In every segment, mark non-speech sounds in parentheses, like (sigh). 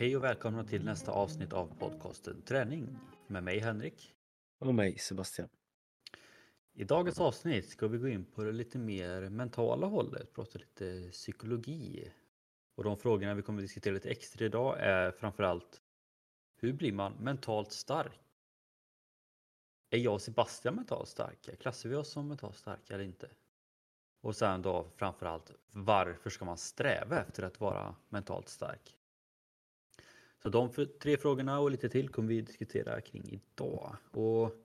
Hej och välkomna till nästa avsnitt av podcasten Träning med mig Henrik. Och mig Sebastian. I dagens avsnitt ska vi gå in på det lite mer mentala hållet, prata lite psykologi. Och de frågorna vi kommer att diskutera lite extra idag är framförallt hur blir man mentalt stark? Är jag och Sebastian mentalt starka? Klassar vi oss som mentalt starka eller inte? Och sen då framförallt varför ska man sträva efter att vara mentalt stark? Så de tre frågorna och lite till kommer vi diskutera kring idag. Och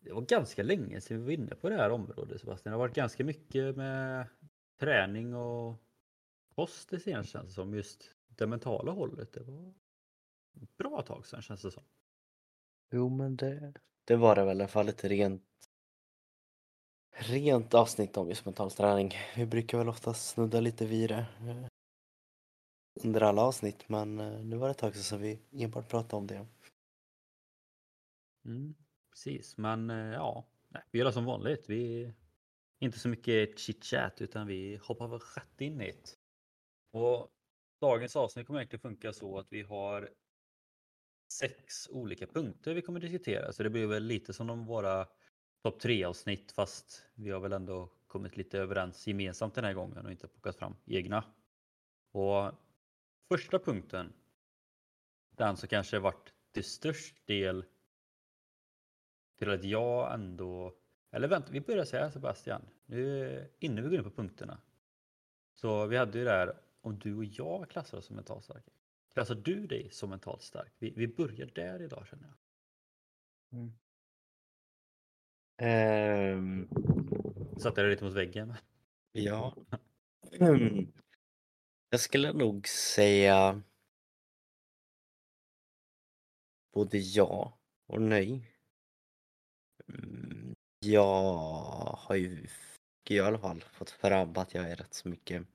det var ganska länge sedan vi var inne på det här området Sebastian. Det har varit ganska mycket med träning och kost det senaste känns det som. Just det mentala hållet. Det var ett bra tag sedan känns det som. Jo men det, det var det väl i alla fall ett rent rent avsnitt om just mental träning. Vi brukar väl oftast snudda lite vid det under alla avsnitt men eh, nu var det ett tag sedan vi enbart pratade om det. Mm, precis, men eh, ja, vi gör det som vanligt. Vi inte så mycket chitchat utan vi hoppar väl rätt in i det. Och dagens avsnitt kommer egentligen funka så att vi har sex olika punkter vi kommer diskutera. Så det blir väl lite som de våra topp tre avsnitt fast vi har väl ändå kommit lite överens gemensamt den här gången och inte plockat fram egna. Och första punkten, den som kanske varit till störst del till att jag ändå, eller vänta, vi börjar säga Sebastian, nu innan vi går in på punkterna. Så vi hade ju det här om du och jag klassar oss som mentalt starka. Klassar du dig som mentalt stark? Vi, vi börjar där idag känner jag. Mm. Um, Satte jag lite mot väggen? Ja. (clears throat) Mm. Jag skulle nog säga både ja och nej. Mm, jag har ju i alla fall fått fram att jag är rätt så mycket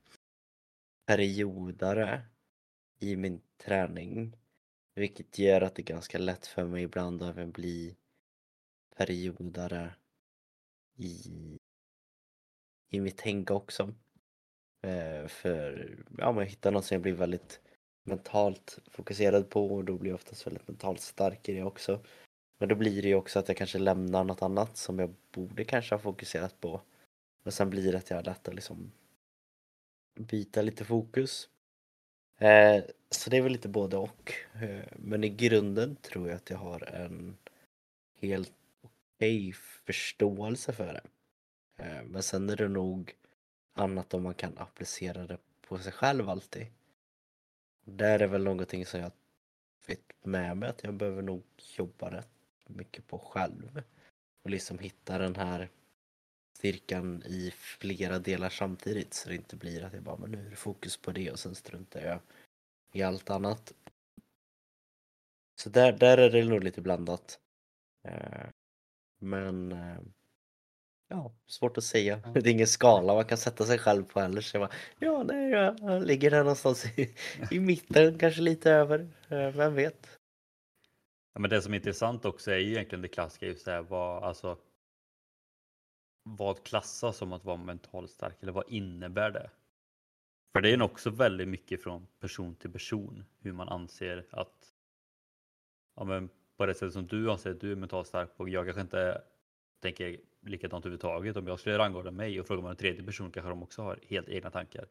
periodare i min träning. Vilket gör att det är ganska lätt för mig ibland att även bli periodare i, i mitt tänk också. Eh, för ja, man hittar något som jag blir väldigt mentalt fokuserad på och då blir jag oftast väldigt mentalt stark i det också. Men då blir det ju också att jag kanske lämnar något annat som jag borde kanske ha fokuserat på. Men sen blir det att jag har lätt att liksom byta lite fokus. Eh, så det är väl lite både och. Eh, men i grunden tror jag att jag har en helt okej okay förståelse för det. Eh, men sen är det nog annat om man kan applicera det på sig själv alltid. Där är väl någonting som jag vet med mig att jag behöver nog jobba rätt mycket på själv. Och liksom hitta den här styrkan i flera delar samtidigt så det inte blir att jag bara, men nu är det fokus på det och sen struntar jag i allt annat. Så där, där är det nog lite blandat. Eh, men eh, ja, svårt att säga. Det är ingen skala man kan sätta sig själv på heller. Så jag bara, ja, nej, jag ligger där någonstans i, i mitten, kanske lite över. Eh, vem vet? Ja, men det som är intressant också är ju egentligen det klassiska just det här vad, alltså, vad klassas som att vara mentalt stark eller vad innebär det? För det är också väldigt mycket från person till person hur man anser att ja, men på det sättet som du anser att du är mentalt stark och jag kanske inte tänker likadant överhuvudtaget. Om jag skulle rangordna mig och fråga om en tredje person kanske de också har helt egna tankar.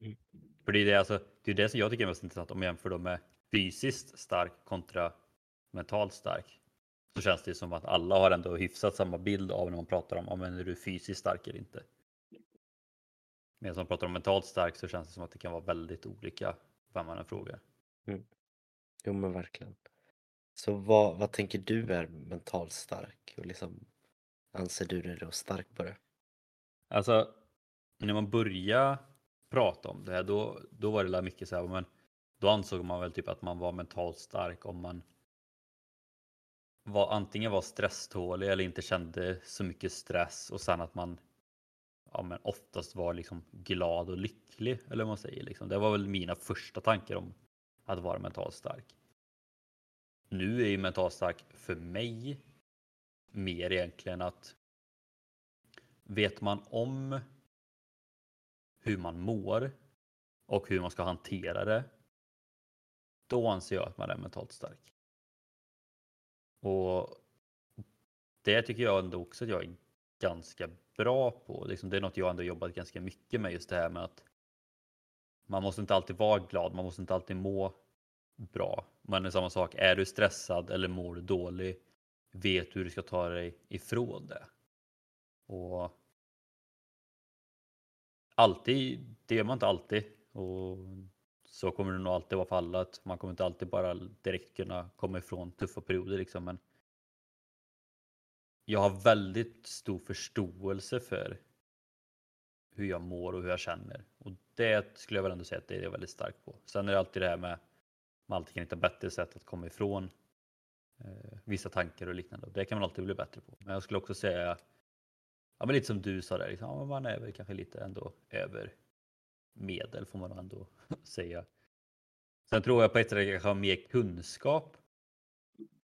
Mm. För det är det, alltså, det är det som jag tycker är mest intressant om jag jämför dem med fysiskt stark kontra mentalt stark. Så känns det som att alla har ändå hyfsat samma bild av när man pratar om om är du fysiskt stark eller inte. Medan man pratar om mentalt stark så känns det som att det kan vara väldigt olika vem man än frågar. Mm. Jo men verkligen. Så vad, vad tänker du är mentalt stark? Och liksom, anser du dig då stark på det? Alltså, när man började prata om det här då, då var det mycket så här, men då ansåg man väl typ att man var mentalt stark om man var, antingen var stresstålig eller inte kände så mycket stress och sen att man ja, men oftast var liksom glad och lycklig eller vad man säger. Liksom. Det var väl mina första tankar om att vara mentalt stark. Nu är ju mentalt stark för mig mer egentligen att vet man om hur man mår och hur man ska hantera det då anser jag att man är mentalt stark. Och det tycker jag ändå också att jag är ganska bra på. Liksom, det är något jag ändå jobbat ganska mycket med just det här med att man måste inte alltid vara glad, man måste inte alltid må bra. Men det är samma sak, är du stressad eller mår du dålig, vet du hur du ska ta dig ifrån det. Och alltid, det gör man inte alltid. Och så kommer det nog alltid vara för alla. Man kommer inte alltid bara direkt kunna komma ifrån tuffa perioder liksom. Men jag har väldigt stor förståelse för hur jag mår och hur jag känner. Och det skulle jag väl ändå säga att det är jag väldigt stark på. Sen är det alltid det här med man alltid kan hitta bättre sätt att komma ifrån vissa tankar och liknande. Det kan man alltid bli bättre på. Men jag skulle också säga, ja, men lite som du sa där, liksom, ja, man är väl kanske lite ändå över medel får man ändå (laughs) säga. Sen tror jag på ett sätt att jag kanske har mer kunskap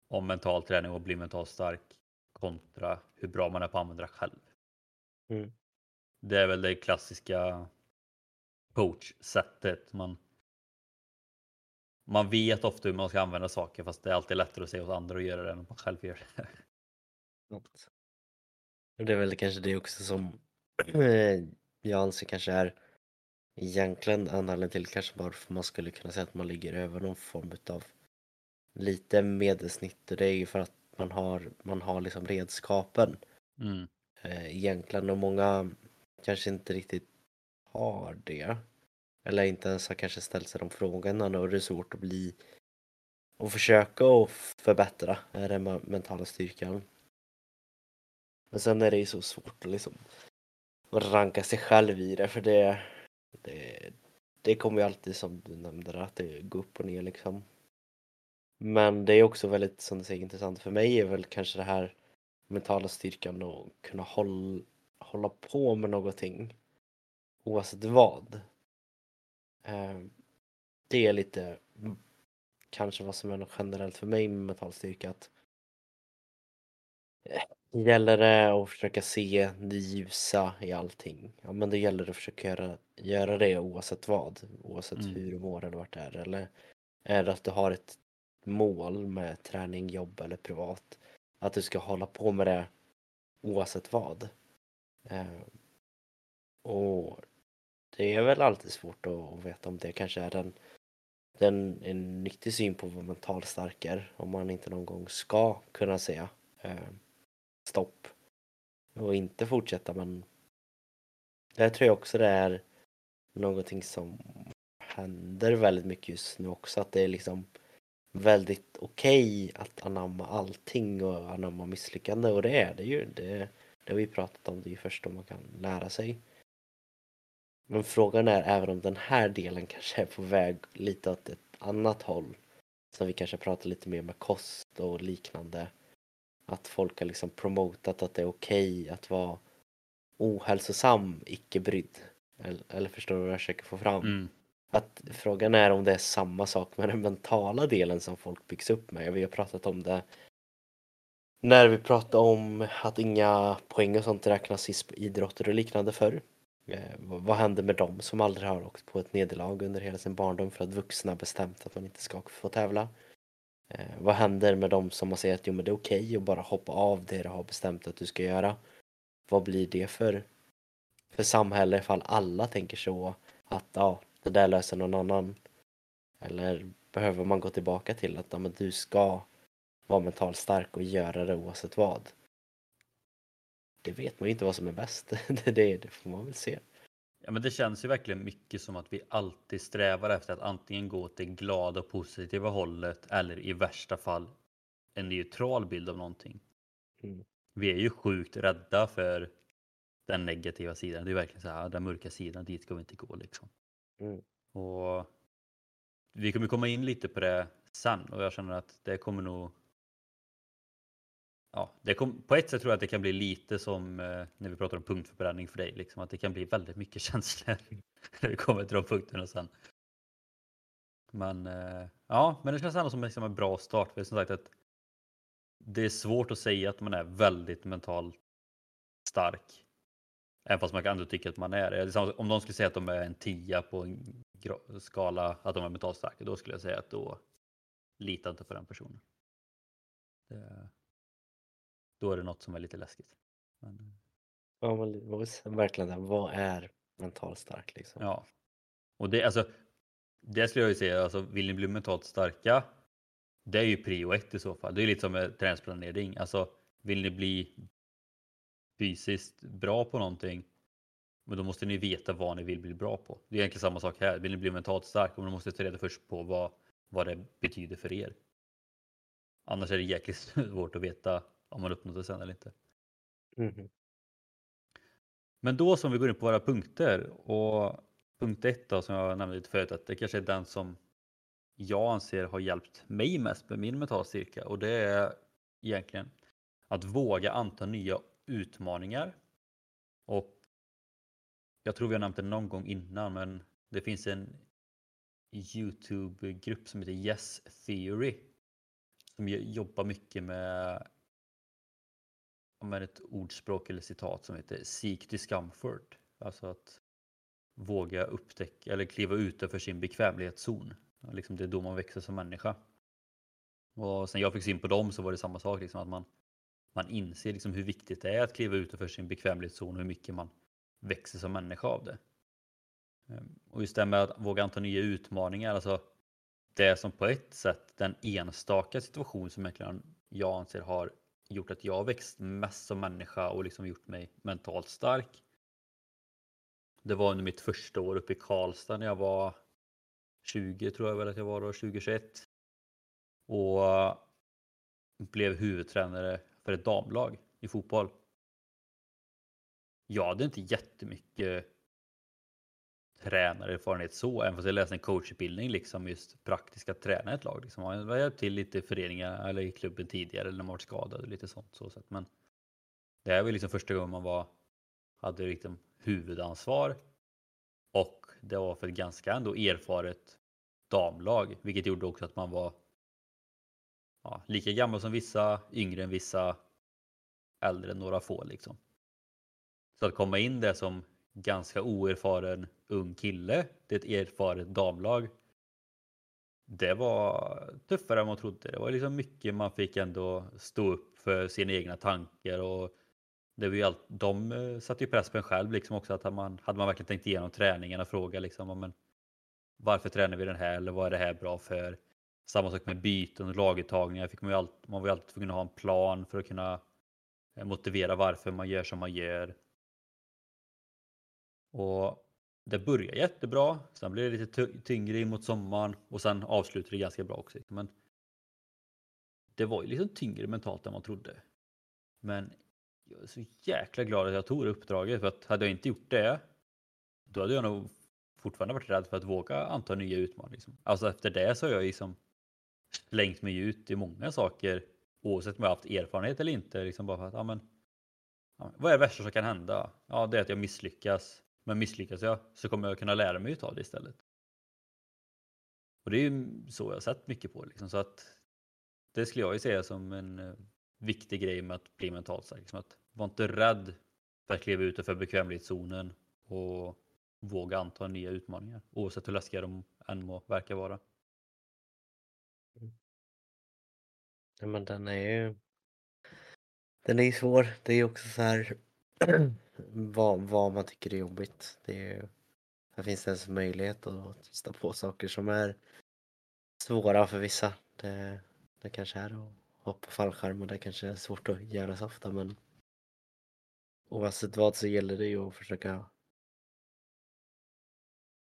om mental träning och bli mentalt stark kontra hur bra man är på att använda själv. Mm. Det är väl det klassiska coach-sättet. Man, man vet ofta hur man ska använda saker fast det är alltid lättare att säga åt andra att göra det än att man själv gör det. Det är väl kanske det också som jag anser kanske är egentligen anledningen till kanske varför man skulle kunna säga att man ligger över någon form utav lite medelsnitt och det är ju för att man har, man har liksom redskapen Mm. eh, egentligen och många kanske inte riktigt har det. Eller inte ens har kanske ställt sig de frågorna och det är svårt att bli och försöka att förbättra den mentala styrkan. Men sen är det ju så svårt att liksom ranka sig själv i det för det, det, det kommer ju alltid som du nämnde där, att det går upp och ner liksom. Men det är också väldigt, som du säger, intressant för mig är väl kanske det här mentala styrkan och kunna hålla, hålla på med någonting oavsett vad. Eh, Det är lite kanske vad som är något generellt för mig med mental styrka att eh, gäller det att försöka se det ljusa i allting. Ja men det gäller att försöka göra, göra det oavsett vad. Oavsett Mm. hur du mår eller vart det är. Eller är det att du har ett mål med träning, jobb eller privat. Att du ska hålla på med det oavsett vad. Eh, och det är väl alltid svårt att veta om det kanske är den, den, en nyttig syn på vad mental stark är. Om man inte någon gång ska kunna säga eh, stopp och inte fortsätta men där tror jag också det är någonting som händer väldigt mycket just nu också att det är liksom väldigt okej att anamma allting och anamma misslyckande och det är det ju. Det, det har vi pratat om, det är ju först då man kan lära sig. Men frågan är även om den här delen kanske är på väg lite åt ett annat håll. Som vi kanske pratar lite mer med kost och liknande. Att folk har liksom promotat att det är okej att vara ohälsosam, icke-brydd. Eller, eller förstår du vad jag försöker få fram? Mm. Att frågan är om det är samma sak med den mentala delen som folk byggs upp med. Vi har pratat om det när vi pratade om att inga poäng och sånt räknas i idrotter och liknande förr. Eh, vad- händer med dem som aldrig har åkt på ett nederlag under hela sin barndom för att vuxna bestämt att man inte ska få tävla? Eh, vad händer med dem som man säger att jo, men det är okej att bara hoppa av det du har bestämt att du ska göra? Vad blir det för, för samhälle ifall alla tänker så att ja, det där löser någon annan? Eller behöver man gå tillbaka till att ja, men du ska vara mentalt stark och göra det oavsett vad? Det vet man ju inte vad som är bäst. (laughs) det, det, det får man väl se. Ja, men det känns ju verkligen mycket som att vi alltid strävar efter att antingen gå det glada och positiva hållet eller i värsta fall en neutral bild av någonting. Mm. Vi är ju sjukt rädda för den negativa sidan. Det är verkligen så här, den mörka sidan, dit ska vi inte gå liksom. Mm. Och vi kommer komma in lite på det sen och jag känner att det kommer nog Ja, det kom, på ett sätt tror jag att det kan bli lite som eh, när vi pratar om punktförbränning för dig, liksom, att det kan bli väldigt mycket (laughs) känslor när det kommer till de punkterna sen. Men eh, ja, men det känns ändå som liksom en bra start. För som sagt att det är svårt att säga att man är väldigt mentalt stark. Även fast man kan ändå tycka att man är det. Om någon skulle säga att de är en tia på en skala, att de är mentalt starka, då skulle jag säga att då litar inte på den personen. Det, då är det något som är lite läskigt. Men... Ja, men verkligen, vad är mentalt stark liksom? Ja. Och det, alltså, det skulle jag ju säga, alltså, vill ni bli mentalt starka, det är ju prio ett i så fall. Det är lite som med träningsplanering. Alltså, vill ni bli fysiskt bra på någonting, men då måste ni veta vad ni vill bli bra på. Det är egentligen samma sak här. Vill ni bli mentalt stark, men då måste ni ta reda först på vad, vad det betyder för er. Annars är det jäkligt (laughs) svårt att veta om man uppnått det sen eller inte. Mm. Men då som vi går in på våra punkter och punkt ett då som jag nämnde lite förut att det kanske är den som jag anser har hjälpt mig mest med min mentala styrka och det är egentligen att våga anta nya utmaningar. Och jag tror vi har nämnt det någon gång innan men det finns en Youtube-grupp som heter Yes Theory som jobbar mycket med med ett ordspråk eller citat som heter Seek discomfort. Alltså att våga upptäcka eller kliva utanför sin bekvämlighetszon. Liksom det är då man växer som människa. Och sen jag fick syn på dem så var det samma sak. Liksom, att man, man inser liksom hur viktigt det är att kliva utanför sin bekvämlighetszon och hur mycket man växer som människa av det. Ehm, och just det med att våga anta nya utmaningar. Alltså det som på ett sätt den enstaka situation som jag anser har gjort att jag växt mest som människa och liksom gjort mig mentalt stark. Det var under mitt första år uppe i Karlstad när jag var 20 tror jag väl att jag var då, 2021. Och eh, blev huvudtränare för ett damlag i fotboll. Jag hade inte jättemycket tränarerfarenhet så, även fast jag läste en coachutbildning, liksom just praktiska träna ett lag. Liksom. Jag har hjälpt till lite i föreningar eller i klubben tidigare när man varit skadad och lite sånt. Så sätt. Men det här var liksom första gången man var, hade liksom huvudansvar och det var för ett ganska ändå erfaret damlag, vilket gjorde också att man var ja, lika gammal som vissa, yngre än vissa, äldre än några få liksom. Så att komma in där som ganska oerfaren ung kille till ett erfaret damlag. Det var tuffare än man trodde. Det var liksom mycket man fick ändå stå upp för sina egna tankar och det var ju allt, de eh, satte ju press på en själv liksom också att man, hade man verkligen tänkt igenom träningen och fråga liksom men varför tränar vi den här eller vad är det här bra för? Samma sak med byten och laguttagningar. Fick man, ju alltid, man var ju alltid tvungen att ha en plan för att kunna eh, motivera varför man gör som man gör. Och det börjar jättebra, sen blir det lite tyngre mot sommaren och sen avslutar det ganska bra också. Men det var ju liksom tyngre mentalt än man trodde. Men jag är så jäkla glad att jag tog det uppdraget för att hade jag inte gjort det då hade jag nog fortfarande varit rädd för att våga anta nya utmaningar. Liksom. Alltså efter det så har jag liksom slängt mig ut i många saker oavsett om jag haft erfarenhet eller inte. Liksom bara för att, ja, men, ja, vad är det värsta som kan hända? Ja, det är att jag misslyckas. Men misslyckas jag så kommer jag kunna lära mig av det istället. Och det är ju så jag har sett mycket på liksom. Så att det skulle jag ju säga som en eh, viktig grej med att bli mentalt stark. Liksom att var inte rädd för att kliva utanför bekvämlighetszonen och våga anta nya utmaningar oavsett hur läskiga de än må verka vara. Mm. Ja, men den är ju den är ju svår. Det är också så här (clears throat) vad, vad man tycker är jobbigt. Det är, här finns det ens möjlighet att testa på saker som är svåra för vissa. Det, det kanske är att hoppa fallskärm och det kanske är svårt att göra så ofta men oavsett vad så gäller det ju att försöka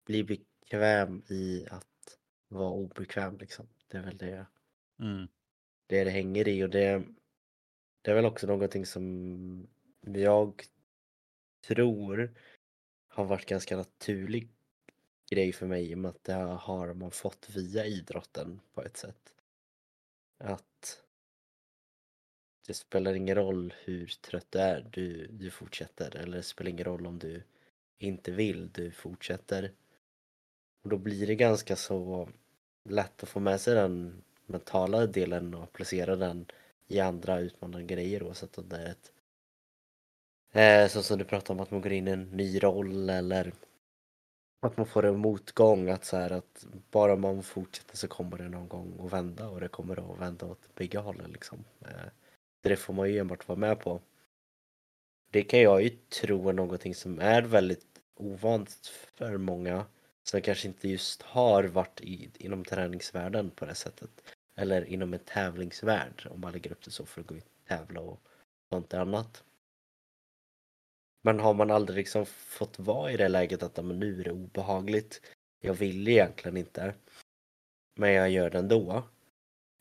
bli bekväm i att vara obekväm liksom. Det är väl det, mm. det, det hänger i och det, det är väl också någonting som jag tror har varit ganska naturlig grej för mig i och med att det har man fått via idrotten på ett sätt. Att det spelar ingen roll hur trött du är, du, du fortsätter. Eller det spelar ingen roll om du inte vill, du fortsätter. Och då blir det ganska så lätt att få med sig den mentala delen och placera den i andra utmanande grejer oavsett om det är ett Eh, så som du pratade om att man går in i en ny roll eller att man får en motgång. Att, så här, att bara man fortsätter så kommer det någon gång att vända och det kommer att vända åt bägge hållen. Liksom. Eh, det får man ju enbart vara med på. Det kan jag ju tro är någonting som är väldigt ovant för många som kanske inte just har varit i, inom träningsvärlden på det sättet. Eller inom en tävlingsvärld om man lägger upp det så för att gå ut och tävla och sånt annat. Men har man aldrig liksom fått vara i det läget att men nu är det obehagligt. Jag vill egentligen inte. Men jag gör det ändå.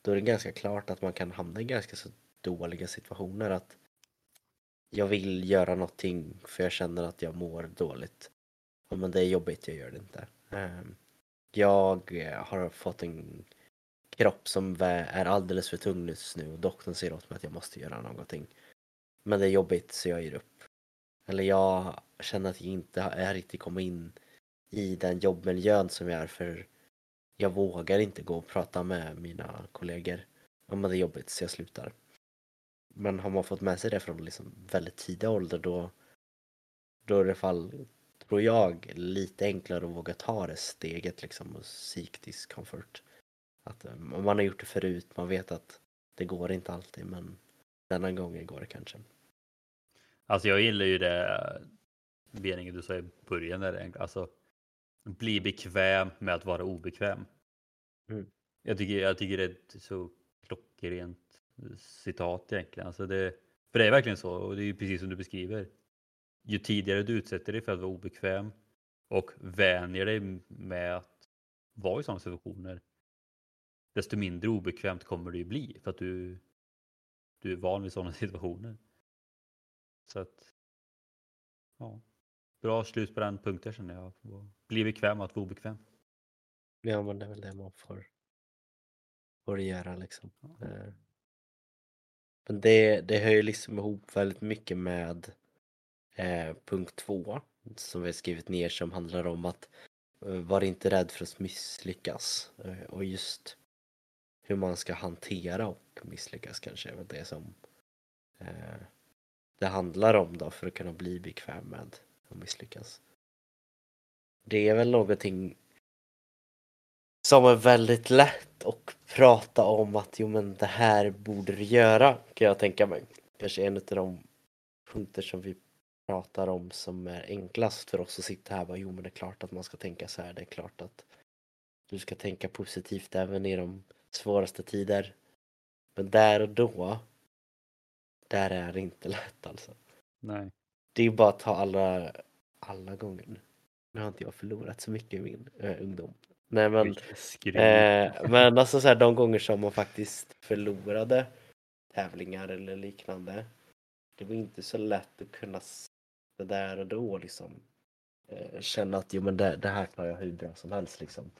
Då är det ganska klart att man kan hamna i ganska så dåliga situationer. att Jag vill göra någonting för jag känner att jag mår dåligt. men det är jobbigt, jag gör det inte. Ehm, jag eh, har fått en kropp som är alldeles för tung just nu och doktorn säger åt mig att jag måste göra någonting. Men det är jobbigt så jag ger upp. Eller jag känner att jag inte är riktigt kommit in i den jobbmiljön som jag är för jag vågar inte gå och prata med mina kollegor om det är jobbigt så jag slutar. Men har man fått med sig det från liksom väldigt tidig ålder då, då är det fall, tror jag, lite enklare att våga ta det steget liksom och seek discomfort. Att eh, man har gjort det förut, man vet att det går inte alltid men denna gången går det kanske. Alltså jag gillar ju det meningen du sa i början där, alltså bli bekväm med att vara obekväm. Mm. Jag, tycker, jag tycker det är ett så klockrent citat egentligen. Alltså det, för det är verkligen så och det är ju precis som du beskriver. Ju tidigare du utsätter dig för att vara obekväm och vänjer dig med att vara i sådana situationer desto mindre obekvämt kommer det ju bli för att du, du är van vid sådana (laughs) situationer. Så att, ja. Bra slut på den punkten känner jag. Bli bekväm att vara obekväm. Ja, men det är väl det man får, får göra liksom. Ja. Eh, men det, det hör ju liksom ihop väldigt mycket med eh, punkt två som vi har skrivit ner som handlar om att eh, var inte rädd för att misslyckas. Eh, och just hur man ska hantera och misslyckas kanske är väl det som eh, det handlar om då för att kunna bli bekväm med att misslyckas. Det är väl någonting som är väldigt lätt att prata om att jo men det här borde du göra kan jag tänka mig. Kanske en av de punkter som vi pratar om som är enklast för oss att sitta här bara jo men det är klart att man ska tänka så här, det är klart att du ska tänka positivt även i de svåraste tider. Men där och då där är det inte (laughs) lätt alltså. Nej. Det är bara att ta alla, alla gånger. Nu har inte jag förlorat så mycket i min äh, ungdom. Nej men, eh, men alltså så här, de gånger som man faktiskt förlorade tävlingar eller liknande. Det var inte så lätt att kunna det där och då liksom eh, känna att jo men det, det här klarar jag hur bra som helst liksom.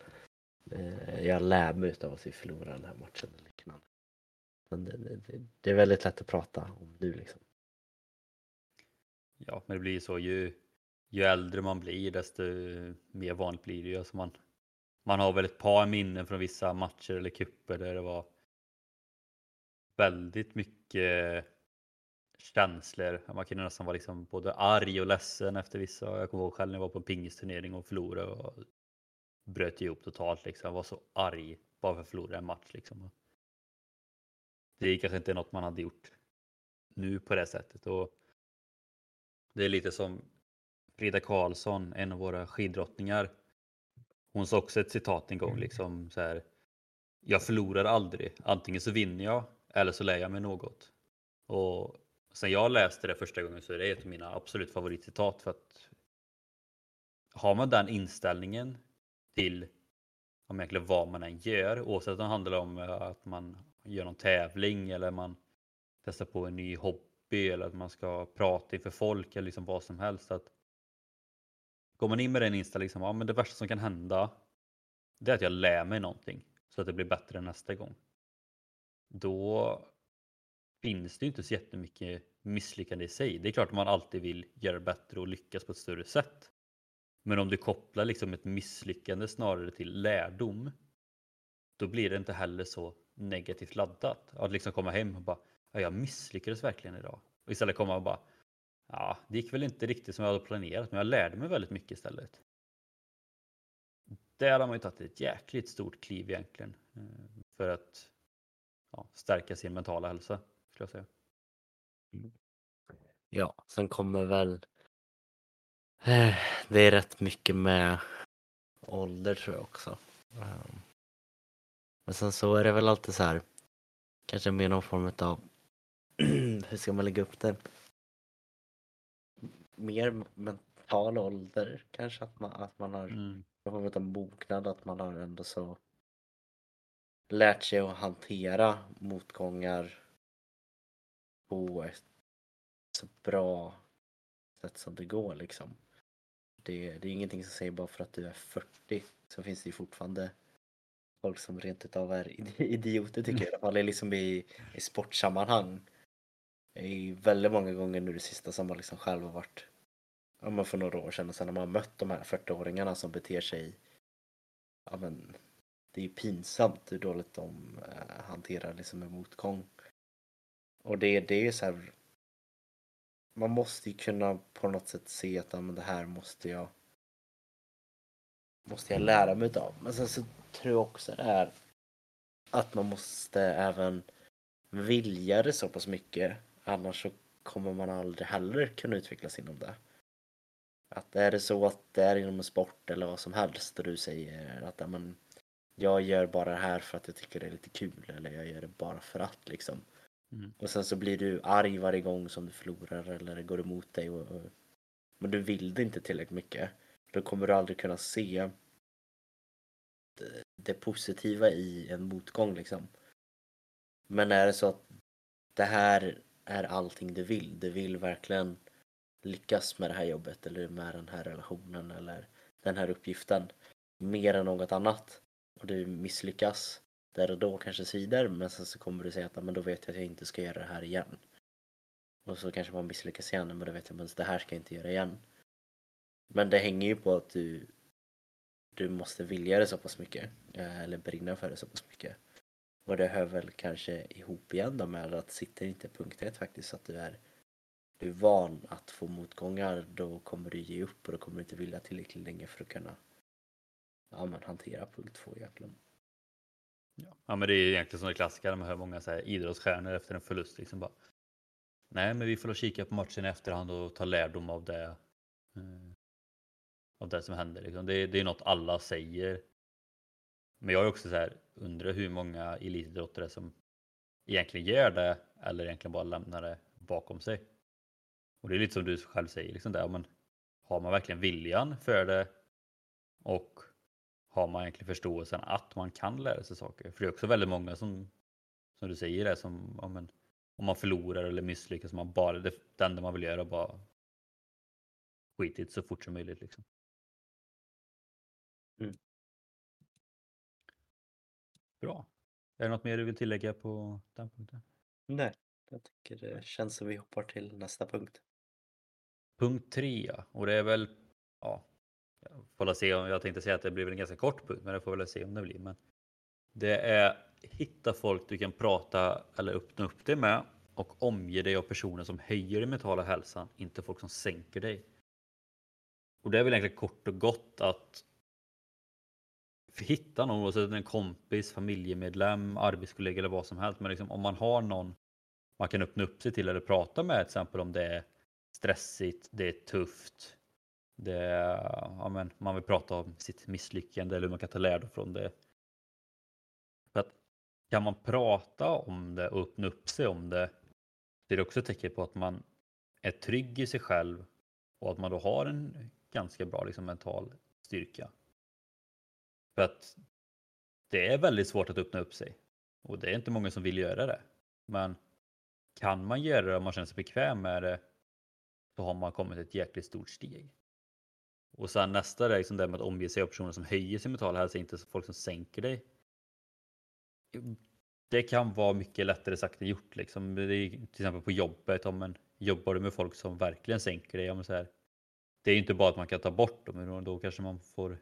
Eh, jag lär mig utav att vi förlorade den här matchen. Men det, det, det, är väldigt lätt att prata om nu liksom. Ja, men det blir så ju, ju äldre man blir desto mer vanligt blir det ju. Alltså man, man har väl ett par minnen från vissa matcher eller kupper där det var väldigt mycket känslor. Man kunde nästan vara liksom både arg och ledsen efter vissa. Jag kommer ihåg själv när jag var på en pingisturnering och förlorade och bröt ihop totalt. Liksom. Jag var så arg bara för att förlora en match. Liksom. Det kanske inte är något man hade gjort nu på det sättet. Och det är lite som Frida Karlsson, en av våra skiddrottningar. Hon sa också ett citat en gång mm. liksom så här. Jag förlorar aldrig. Antingen så vinner jag eller så lär jag mig något. Och sen jag läste det första gången så är det ett av mina absolut favoritcitat för att har man den inställningen till om egentligen vad man än gör, oavsett om det handlar om eh, att man gör någon tävling eller man testar på en ny hobby eller att man ska prata inför folk eller liksom vad som helst. Att går man in med den inställningen, liksom, ja, men det värsta som kan hända det är att jag lär mig någonting så att det blir bättre nästa gång. Då finns det ju inte så jättemycket misslyckande i sig. Det är klart att man alltid vill göra bättre och lyckas på ett större sätt. Men om du kopplar liksom ett misslyckande snarare till lärdom, då blir det inte heller så negativt laddat. Att liksom komma hem och bara, ja, jag misslyckades verkligen idag. Och istället komma och bara, ja, det gick väl inte riktigt som jag hade planerat, men jag lärde mig väldigt mycket istället. Där har man ju tagit ett jäkligt stort kliv egentligen eh, för att ja, stärka sin mentala hälsa skulle jag säga. Ja, sen kommer väl eh, det är rätt mycket med ålder tror jag också. Um, men sen så är det väl alltid så här kanske med någon form av (clears throat) hur ska man lägga upp det? Mer mental ålder kanske att man, att man har Mm. någon form av mognad att man har ändå så lärt sig att hantera motgångar på ett så bra sätt som det går liksom. Det, det är ingenting som säger bara för att du är 40 så finns det ju fortfarande folk som rent utav är (laughs) idioter tycker jag i alla fall liksom i, i sportsammanhang. Det är väldigt många gånger nu det sista som man liksom själv har varit ja, men för några år sedan och sen när man mött de här 40-åringarna som beter sig ja men det är ju pinsamt hur dåligt de eh, hanterar liksom en motgång. Och det, det är ju så här man måste ju kunna på något sätt se att ja, men det här måste jag måste jag lära mig utav. Men sen så tror jag också det är att man måste även vilja det så pass mycket annars så kommer man aldrig heller kunna utvecklas inom det. Att är det så att det är inom en sport eller vad som helst och du säger att men, jag gör bara det här för att jag tycker det är lite kul eller jag gör det bara för att liksom. Mm. Och sen så blir du arg varje gång som du förlorar eller det går emot dig. Och, och, men du vill det inte tillräckligt mycket. Då kommer du aldrig kunna se det, positiva i en motgång liksom. Men är det så att det här är allting du vill. Du vill verkligen lyckas med det här jobbet eller med den här relationen eller den här uppgiften mer än något annat och du misslyckas där och då kanske svider men sen så kommer du säga att men då vet jag att jag inte ska göra det här igen. Och så kanske man misslyckas igen men då vet jag att det här ska jag inte göra igen. Men det hänger ju på att du du måste vilja det så pass mycket eh, eller brinna för det så pass mycket. Och det hör väl kanske ihop igen då med att sitter inte punkt ett faktiskt så att du är du är van att få motgångar då kommer du ge upp och då kommer du inte vilja tillräckligt länge för att kunna ja, men hantera punkt två egentligen. Ja. ja, men det är egentligen som det klassiska, man hör många så här idrottsstjärnor efter en förlust liksom bara. Nej, men vi får kika på matchen i efterhand och ta lärdom av det. Eh, av det som händer. Liksom. Det, det är något alla säger. Men jag är också så här, undrar hur många elitidrottare som egentligen gör det eller egentligen bara lämnar det bakom sig. Och det är lite som du själv säger, liksom där, men har man verkligen viljan för det och har man egentligen förståelsen att man kan lära sig saker? För det är också väldigt många som, som du säger, det som ja, men, om man förlorar eller misslyckas, man bara, det, det enda man vill göra är bara skitit i det så fort som möjligt. Liksom. Mm. Bra. Är det något mer du vill tillägga på den punkten? Nej, jag tycker det känns som vi hoppar till nästa punkt. Punkt tre, ja. och det är väl, ja, jag får se om, jag tänkte säga att det blir en ganska kort punkt, men det får väl se om det blir. Men det är hitta folk du kan prata eller öppna upp dig med och omge dig av personer som höjer din mentala hälsan, inte folk som sänker dig. Och det är väl egentligen kort och gott att hitta någon, oavsett om det är en kompis, familjemedlem, arbetskollega eller vad som helst. Men liksom, om man har någon man kan öppna upp sig till eller prata med, till exempel om det är stressigt, det är tufft, det är, ja, men man vill prata om sitt misslyckande eller hur man kan ta lärdom från det. För att kan man prata om det och öppna upp sig om det, så är det också ett tecken på att man är trygg i sig själv och att man då har en ganska bra liksom, mental styrka. För att det är väldigt svårt att öppna upp sig och det är inte många som vill göra det. Men kan man göra det om man känner sig bekväm med det så har man kommit ett jäkligt stort steg. Och sen nästa är liksom det med att omge sig av personer som höjer sin mentala hälsa, inte folk som sänker dig. Det kan vara mycket lättare sagt än gjort. Liksom. Det är, till exempel på jobbet, om man jobbar du med folk som verkligen sänker dig. om så här, det är inte bara att man kan ta bort dem, då kanske man får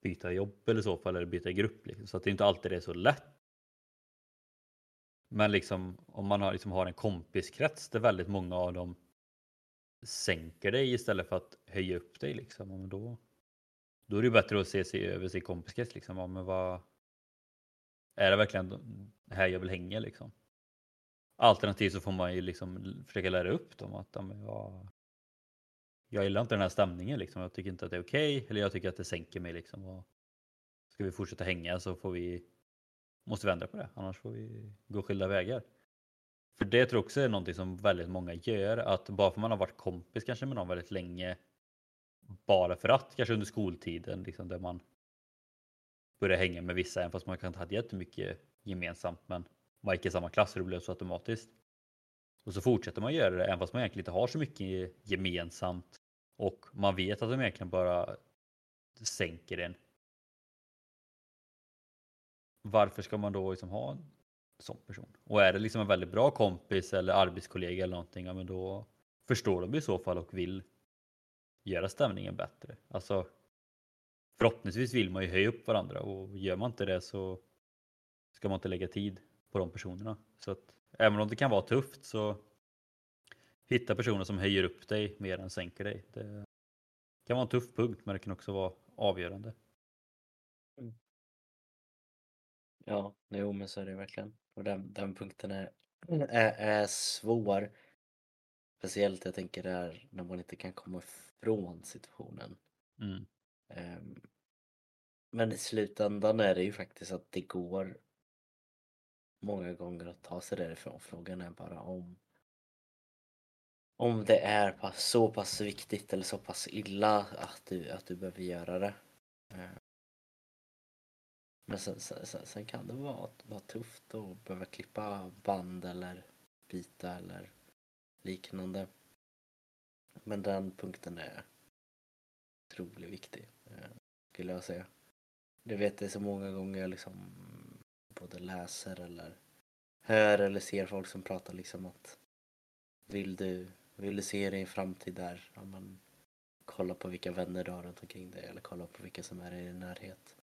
byta jobb eller så fall, eller byta grupp. Liksom. Så att det är inte alltid det är så lätt. Men liksom, om man har, liksom har en kompiskrets där väldigt många av dem sänker dig istället för att höja upp dig liksom. Och då, då är det bättre att se sig över sin kompiskrets liksom. Ja, men vad, är det verkligen här jag vill hänga liksom? Alternativt så får man ju liksom försöka lära upp dem att ja, men jag, jag gillar inte den här stämningen liksom. Jag tycker inte att det är okej okay, eller jag tycker att det sänker mig liksom. Och ska vi fortsätta hänga så får vi måste vi ändra på det, annars får vi gå skilda vägar. För det tror jag också är någonting som väldigt många gör, att bara för man har varit kompis kanske med någon väldigt länge, bara för att, kanske under skoltiden, liksom där man börjar hänga med vissa, även fast man kanske inte hade jättemycket gemensamt, men man gick i samma klass och det blev så automatiskt. Och så fortsätter man göra det, även fast man egentligen inte har så mycket gemensamt och man vet att de egentligen bara sänker en varför ska man då liksom ha en sån person? Och är det liksom en väldigt bra kompis eller arbetskollega eller någonting, ja, men då förstår de i så fall och vill göra stämningen bättre. Alltså, förhoppningsvis vill man ju höja upp varandra och gör man inte det så ska man inte lägga tid på de personerna. Så att även om det kan vara tufft så hitta personer som höjer upp dig mer än sänker dig. Det kan vara en tuff punkt men det kan också vara avgörande. Mm. Ja, jo men så är det verkligen. Och den, den punkten är, är, är svår. Speciellt jag tänker där när man inte kan komma ifrån situationen. Mm. Um, men i slutändan är det ju faktiskt att det går många gånger att ta sig därifrån. Frågan är bara om om det är så pass viktigt eller så pass illa att du, att du behöver göra det. Eh. Men sen, sen, sen, kan det vara, vara tufft att behöva klippa band eller byta eller liknande. Men den punkten är otroligt viktig, eh, skulle jag säga. Du vet det är så många gånger liksom både läser eller hör eller ser folk som pratar liksom att vill du, vill du se dig i en framtid där, ja, men, kolla på vilka vänner du har runt omkring dig eller kolla på vilka som är i din närhet.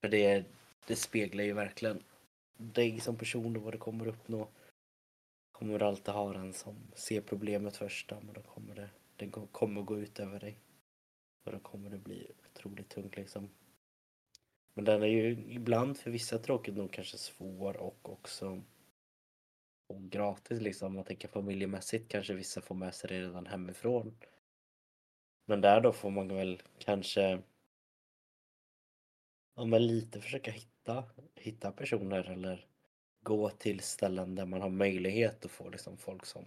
För det, det speglar ju verkligen dig som person och vad du kommer uppnå. Kommer du alltid ha den som ser problemet först, men då kommer det, det kommer gå ut över dig. Och då kommer det bli otroligt tungt liksom. Men den är ju ibland för vissa tråkigt nog kanske svår och också och gratis liksom. Om man tänker familjemässigt kanske vissa får med sig det redan hemifrån. Men där då får man väl kanske ja, men lite försöka hitta, hitta personer eller gå till ställen där man har möjlighet att få liksom folk som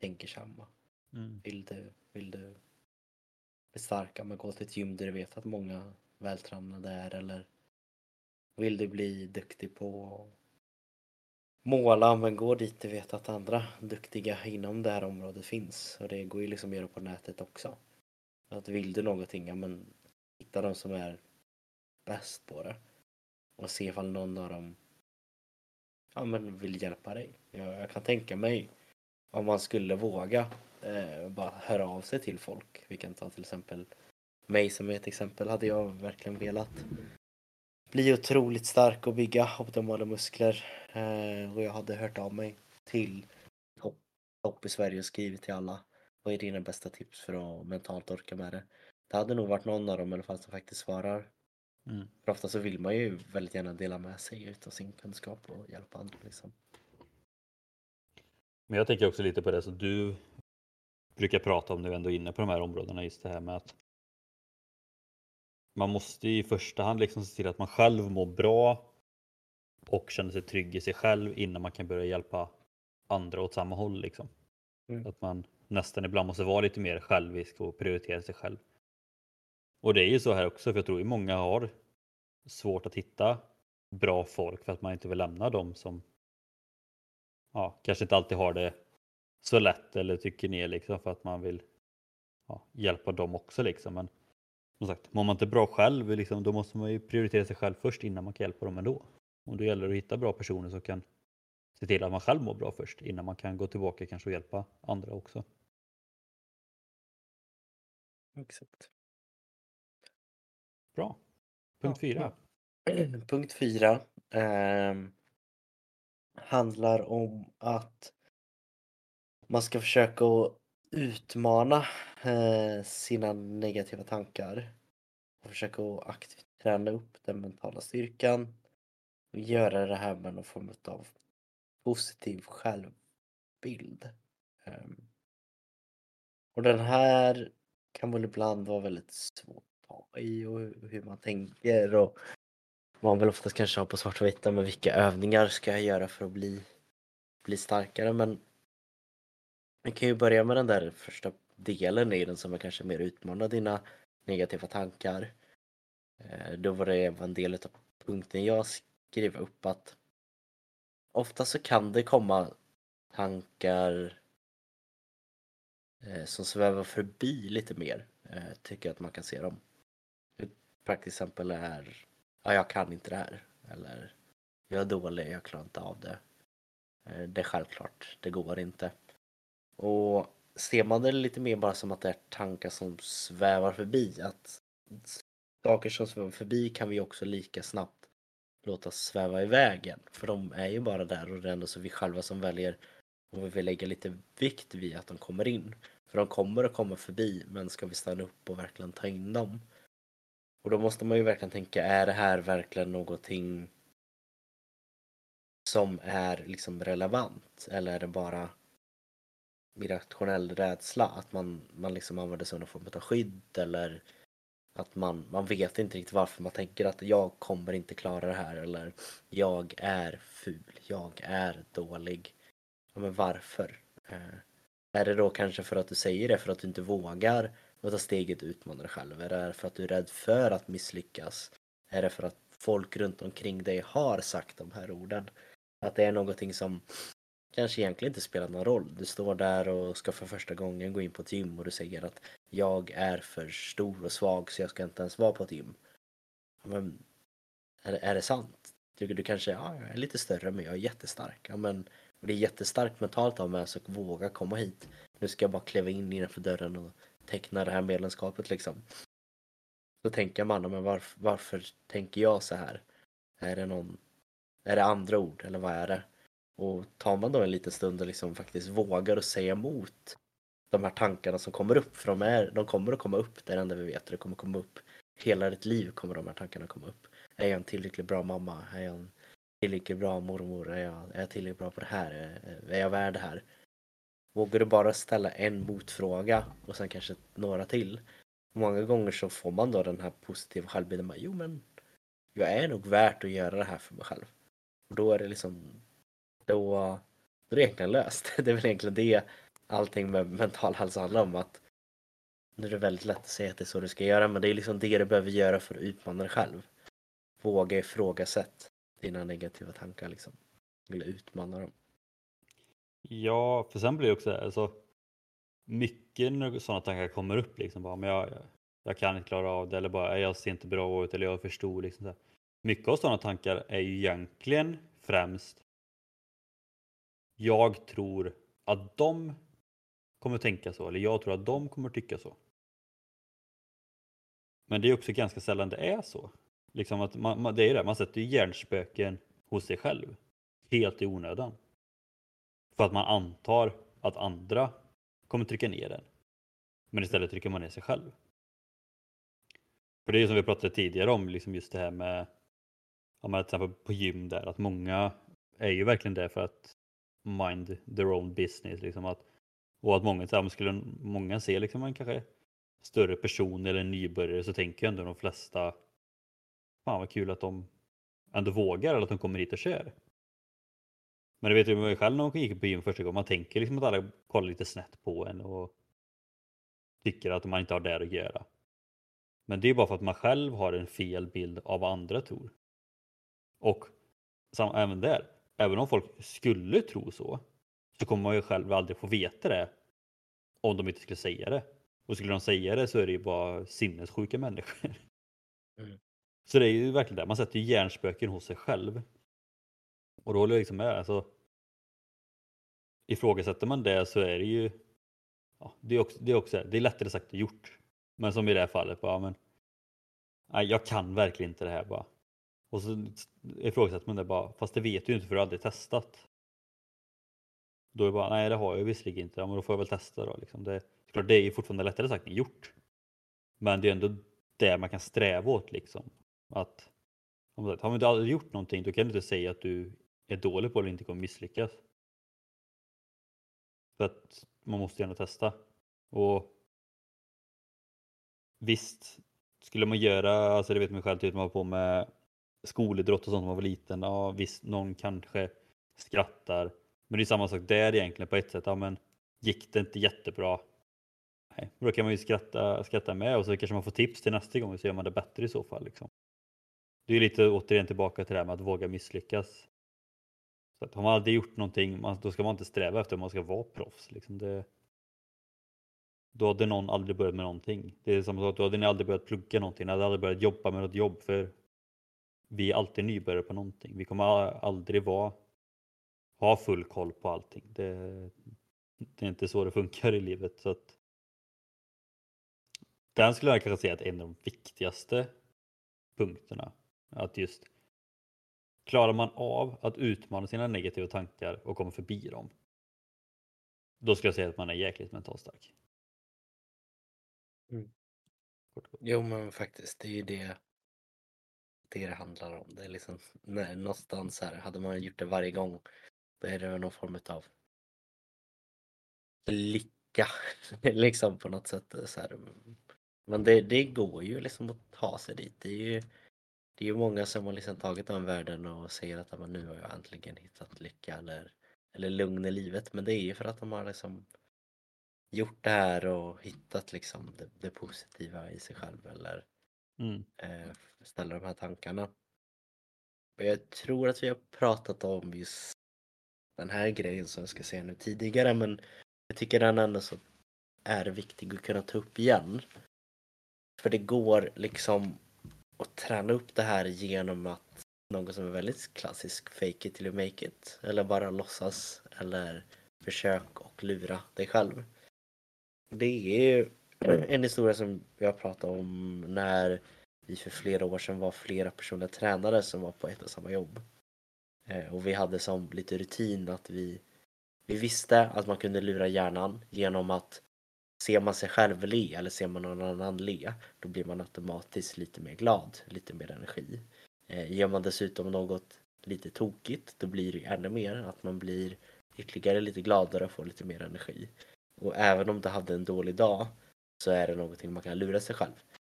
tänker samma. Mm. Vill, du, vill du bli starka, men gå till ett gym där du vet att många vältränade är eller vill du bli duktig på måla men gå dit du vet att andra duktiga inom det här området finns och det går ju liksom att göra på nätet också. Att vill du någonting, ja men hitta de som är bäst på det. Och se ifall någon av dem ja, men vill hjälpa dig. Jag, jag kan tänka mig om man skulle våga eh, bara höra av sig till folk. Vi kan ta till exempel mig som ett exempel. Hade jag verkligen velat bli otroligt stark och bygga optimala muskler eh, och jag hade hört av mig till topp i Sverige och skrivit till alla. Vad är dina bästa tips för att mentalt orka med det? Det hade nog varit någon av dem i alla fall som faktiskt svarar Mm. För ofta så vill man ju väldigt gärna dela med sig utav sin kunskap och hjälpa andra. Liksom. Men jag tänker också lite på det som du brukar prata om nu ändå inne på de här områdena, just det här med att man måste i första hand liksom se till att man själv mår bra och känner sig trygg i sig själv innan man kan börja hjälpa andra åt samma håll. Liksom. Mm. Att man nästan ibland måste vara lite mer självisk och prioritera sig själv. Och det är ju så här också, för jag tror ju många har svårt att hitta bra folk för att man inte vill lämna dem som ja, kanske inte alltid har det så lätt eller tycker ner liksom för att man vill ja, hjälpa dem också liksom. Men som sagt, mår man inte bra själv liksom, då måste man ju prioritera sig själv först innan man kan hjälpa dem ändå. Och då gäller det att hitta bra personer som kan se till att man själv mår bra först innan man kan gå tillbaka kanske och hjälpa andra också. Exakt. Bra. Punkt Ja, fyra. (clears throat) Punkt fyra eh, handlar om att man ska försöka utmana eh, sina negativa tankar och försöka aktivt träna upp den mentala styrkan och göra det här med någon form av positiv självbild. Ehm. Och den här kan väl ibland vara väldigt svår att ta i och hur man tänker och man vill oftast kanske ha på svart och vitt med vilka övningar ska jag göra för att bli, bli starkare men vi kan ju börja med den där första delen i den som är kanske mer utmanar dina negativa tankar. Eh, då var det en del av punkten jag skrev upp att ofta så kan det komma tankar eh, som svävar förbi lite mer, eh, tycker jag att man kan se dem. Typ Ett praktiskt exempel är ja, jag kan inte det här. Eller jag är dålig, jag klarar inte av det. Det är självklart, det går inte. Och ser man det lite mer bara som att det är tankar som svävar förbi, att saker som svävar förbi kan vi också lika snabbt låta sväva i vägen. För de är ju bara där och det är ändå så vi själva som väljer om vi vill lägga lite vikt vid att de kommer in. För de kommer att komma förbi, men ska vi stanna upp och verkligen ta in dem? Och då måste man ju verkligen tänka, är det här verkligen någonting som är liksom relevant? Eller är det bara irrationell rädsla? Att man, man liksom använder sig av någon form av skydd eller att man, man vet inte riktigt varför man tänker att jag kommer inte klara det här eller jag är ful, jag är dålig. Ja, men varför? Eh, är det då kanske för att du säger det för att du inte vågar ta steget och utmana dig själv? Är det för att du är rädd för att misslyckas? Är det för att folk runt omkring dig har sagt de här orden? Att det är någonting som kanske egentligen inte spelar någon roll. Du står där och ska för första gången gå in på ett gym och du säger att jag är för stor och svag så jag ska inte ens vara på ett gym. Men är, är det sant? Tycker du kanske, ja, jag är lite större men jag är jättestark. Ja, men det är jättestarkt mentalt av mig att våga komma hit. Nu ska jag bara kliva in innanför dörren och teckna det här medlemskapet liksom. Då tänker man, men varför, varför tänker jag så här? Är det någon, är det andra ord eller vad är det? Och tar man då en liten stund och liksom faktiskt vågar att säga emot de här tankarna som kommer upp, för de, är, de kommer att komma upp, det är det enda vi vet, det kommer komma upp. Hela ditt liv kommer de här tankarna komma upp. Är jag en tillräckligt bra mamma? Är jag en tillräckligt bra mormor? Är jag, är jag tillräckligt bra på det här? Är, är jag värd det här? Vågar du bara ställa en motfråga och sen kanske några till. Många gånger så får man då den här positiva självbilden. Jo men jag är nog värt att göra det här för mig själv. Och då är det liksom då, då är det egentligen löst. (laughs) Det är väl egentligen det allting med mental hälsa handlar om. Att nu är det väldigt lätt att säga att det är så du ska göra men det är liksom det du behöver göra för att utmana dig själv. Våga ifrågasätta dina negativa tankar liksom. Eller utmana dem. Ja, för sen blir det också alltså, mycket när sådana tankar kommer upp liksom bara, men jag, jag kan inte klara av det eller bara jag ser inte bra ut eller jag är för stor. Liksom så Mycket av sådana tankar är ju egentligen främst jag tror att de kommer tänka så, eller jag tror att de kommer tycka så. Men det är också ganska sällan det är så. Liksom att man, det är det, man sätter ju hjärnspöken hos sig själv. Helt i onödan. För att man antar att andra kommer trycka ner den. Men istället trycker man ner sig själv. För det är ju som vi pratade tidigare om, liksom just det här med, Om man till exempel på gym där, att många är ju verkligen där för att mind their own business. Liksom att, och att många, så här, skulle många se liksom en kanske större person eller en nybörjare så tänker jag ändå de flesta Fan vad kul att de ändå vågar eller att de kommer hit och kör. Men det vet ju man själv när man gick på gym första gången. Man tänker liksom att alla kollar lite snett på en och tycker att man inte har där att göra. Men det är bara för att man själv har en fel bild av vad andra tror. Och även där, även om folk skulle tro så, så kommer man ju själv aldrig få veta det om de inte skulle säga det. Och skulle de säga det så är det ju bara sinnessjuka människor. Mm. Så det är ju verkligen det, man sätter ju hjärnspöken hos sig själv. Och då håller jag liksom med. Alltså, ifrågasätter man det så är det ju ja, det, är också, det, är också, det är lättare sagt än gjort. Men som i det här fallet, bara, men, nej, jag kan verkligen inte det här bara. Och så ifrågasätter man det bara, fast det vet du ju inte för du har aldrig testat. Då är det bara, nej det har jag visserligen inte, ja, men då får jag väl testa då. Liksom. Det, såklart, det är ju fortfarande lättare sagt än gjort. Men det är ändå det man kan sträva åt liksom. Att, har du aldrig gjort någonting då kan du inte säga att du är dålig på det eller inte kommer misslyckas. För att man måste ju ändå testa. Och visst, skulle man göra, alltså det vet man själv, typ man var på med skolidrott och sånt när man var liten. Ja visst, någon kanske skrattar. Men det är samma sak där egentligen på ett sätt. Ja, men gick det inte jättebra? Nej, då kan man ju skratta, skratta med och så kanske man får tips till nästa gång så gör man det bättre i så fall. Liksom. Det är lite återigen tillbaka till det här med att våga misslyckas. Så att har man aldrig gjort någonting, då ska man inte sträva efter att man ska vara proffs. Liksom det, då hade någon aldrig börjat med någonting. Det är samma sak, då hade ni aldrig börjat plugga någonting, ni hade aldrig börjat jobba med något jobb för vi är alltid nybörjare på någonting. Vi kommer aldrig vara, ha full koll på allting. Det, det är inte så det funkar i livet. Så att, den skulle jag kanske säga att en av de viktigaste punkterna. Att just klarar man av att utmana sina negativa tankar och komma förbi dem. Då skulle jag säga att man är jäkligt mentalt stark. Mm. Jo men faktiskt, det är ju det det det handlar om. Det är liksom, nej, någonstans här, hade man gjort det varje gång, då är det någon form av lycka (laughs) liksom på något sätt. Så här. Men det, det går ju liksom att ta sig dit. Det är ju, det är många som har liksom tagit den världen och säger att men nu har jag äntligen hittat lycka eller, eller lugn i livet. Men det är ju för att de har liksom gjort det här och hittat liksom det, det positiva i sig själv eller mm. eh, ställa de här tankarna. Och jag tror att vi har pratat om just den här grejen som jag ska säga nu tidigare men jag tycker den ändå så är viktig att kunna ta upp igen. För det går liksom att träna upp det här genom att något som är väldigt klassisk, fake it till you make it. Eller bara låtsas eller försök och lura dig själv. Det är ju en historia som jag pratade om när vi för flera år sedan var flera personer tränare som var på ett och samma jobb. Eh, och vi hade som lite rutin att vi, vi visste att man kunde lura hjärnan genom att ser man sig själv le eller ser man någon annan le då blir man automatiskt lite mer glad, lite mer energi. Eh, gör man dessutom något lite tokigt då blir det ännu mer att man blir ytterligare lite gladare och får lite mer energi. Och även om du hade en dålig dag så är det någonting man kan lura sig själv.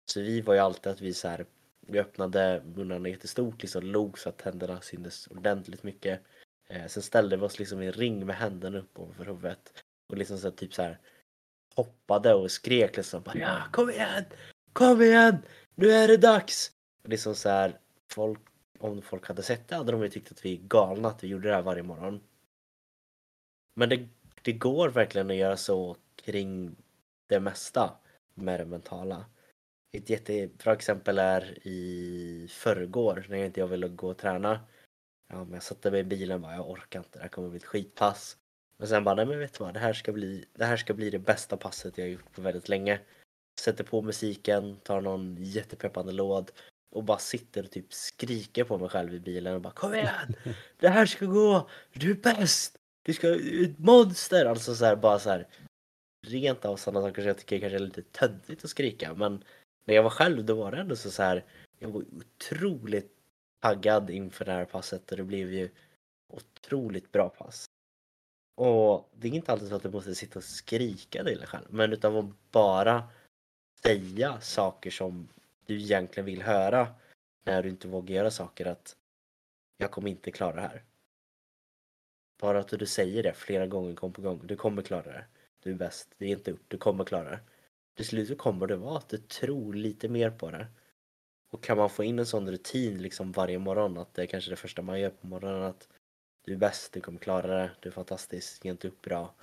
Så vi var ju alltid att vi så här, vi öppnade munnarna jättestort, liksom log så att tänderna syntes ordentligt mycket. Eh, sen ställde vi oss liksom i en ring med händerna upp ovanför huvudet och liksom så här, typ så här hoppade och skrek liksom bara, ja kom igen, kom igen, nu är det dags. Och liksom så här, folk, om folk hade sett det hade de ju tyckt att vi är galna att vi gjorde det här varje morgon. Men det, det går verkligen att göra så kring det mesta med det mentala. Ett jättebra exempel är i förrgår när jag inte jag ville gå och träna. Ja, men jag satte mig i bilen och bara, jag orkar inte, det här kommer bli ett skitpass. Men sen bara, nej men vet du vad, det här ska bli det, här ska bli det bästa passet jag gjort på väldigt länge. Sätter på musiken, tar någon jättepeppande låd och bara sitter och typ skriker på mig själv i bilen och bara Kom igen! (laughs) Det här ska gå! Du är bäst! Du ska ett monster! Alltså så här, bara så här rent av sådana saker som jag tycker kanske är lite töntigt att skrika men när jag var själv då var det ändå så, så här, jag var otroligt taggad inför det här passet och det blev ju otroligt bra pass. Och det är inte alltid så att du måste sitta och skrika till dig själv men utan att bara säga saker som du egentligen vill höra när du inte vågar göra saker att jag kommer inte klara det här. Bara att du säger det flera gånger gång på gång. Du kommer klara det. Du är bäst. Det är inte upp. Du kommer klara det till slut så kommer det vara att du tror lite mer på det. Och kan man få in en sån rutin liksom varje morgon att det är kanske det första man gör på morgonen att du är bäst, du kommer klara det, du är fantastisk, ge inte upp bra,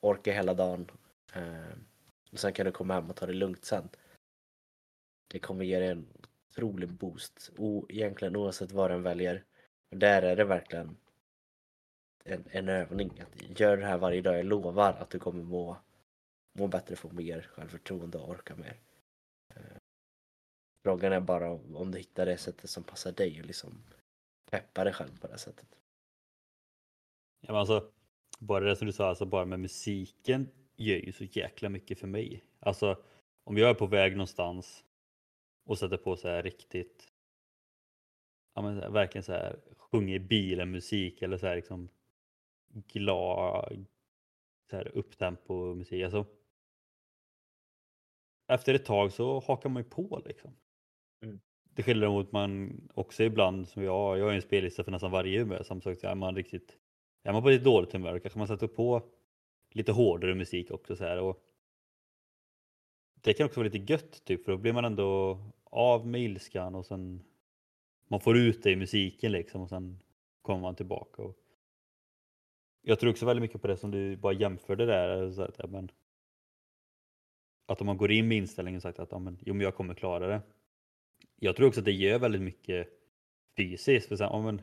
orka hela dagen. Eh, och sen kan du komma hem och ta det lugnt sen. Det kommer ge dig en otrolig boost, o, egentligen oavsett vad den väljer. Och där är det verkligen en, en övning. Att gör det här varje dag, jag lovar att du kommer må må bättre, få mer självförtroende och orka mer. Eh, frågan är bara om du hittar det sättet som passar dig och liksom peppa dig själv på det sättet. Ja, men alltså, bara det som du sa, alltså bara med musiken gör ju så jäkla mycket för mig. Alltså om jag är på väg någonstans och sätter på så här riktigt, ja men verkligen så här sjunger i bilen musik eller så här liksom glad, så här upptempo musik. Alltså, efter ett tag så hakar man ju på liksom. Mm. Det skiljer mot man också ibland, som jag, jag har ju en spellista för nästan varje humör, som sagt är man riktigt, är man på lite dåligt humör kanske man sätter på lite hårdare musik också så här och det kan också vara lite gött typ för då blir man ändå av med ilskan och sen man får ut det i musiken liksom och sen kommer man tillbaka. Och jag tror också väldigt mycket på det som du bara jämförde där. Eh, så att, ja, men, att om man går in med inställningen och sagt att ja, men, jo, men jag kommer klara det. Jag tror också att det gör väldigt mycket fysiskt. För sen, ja, men,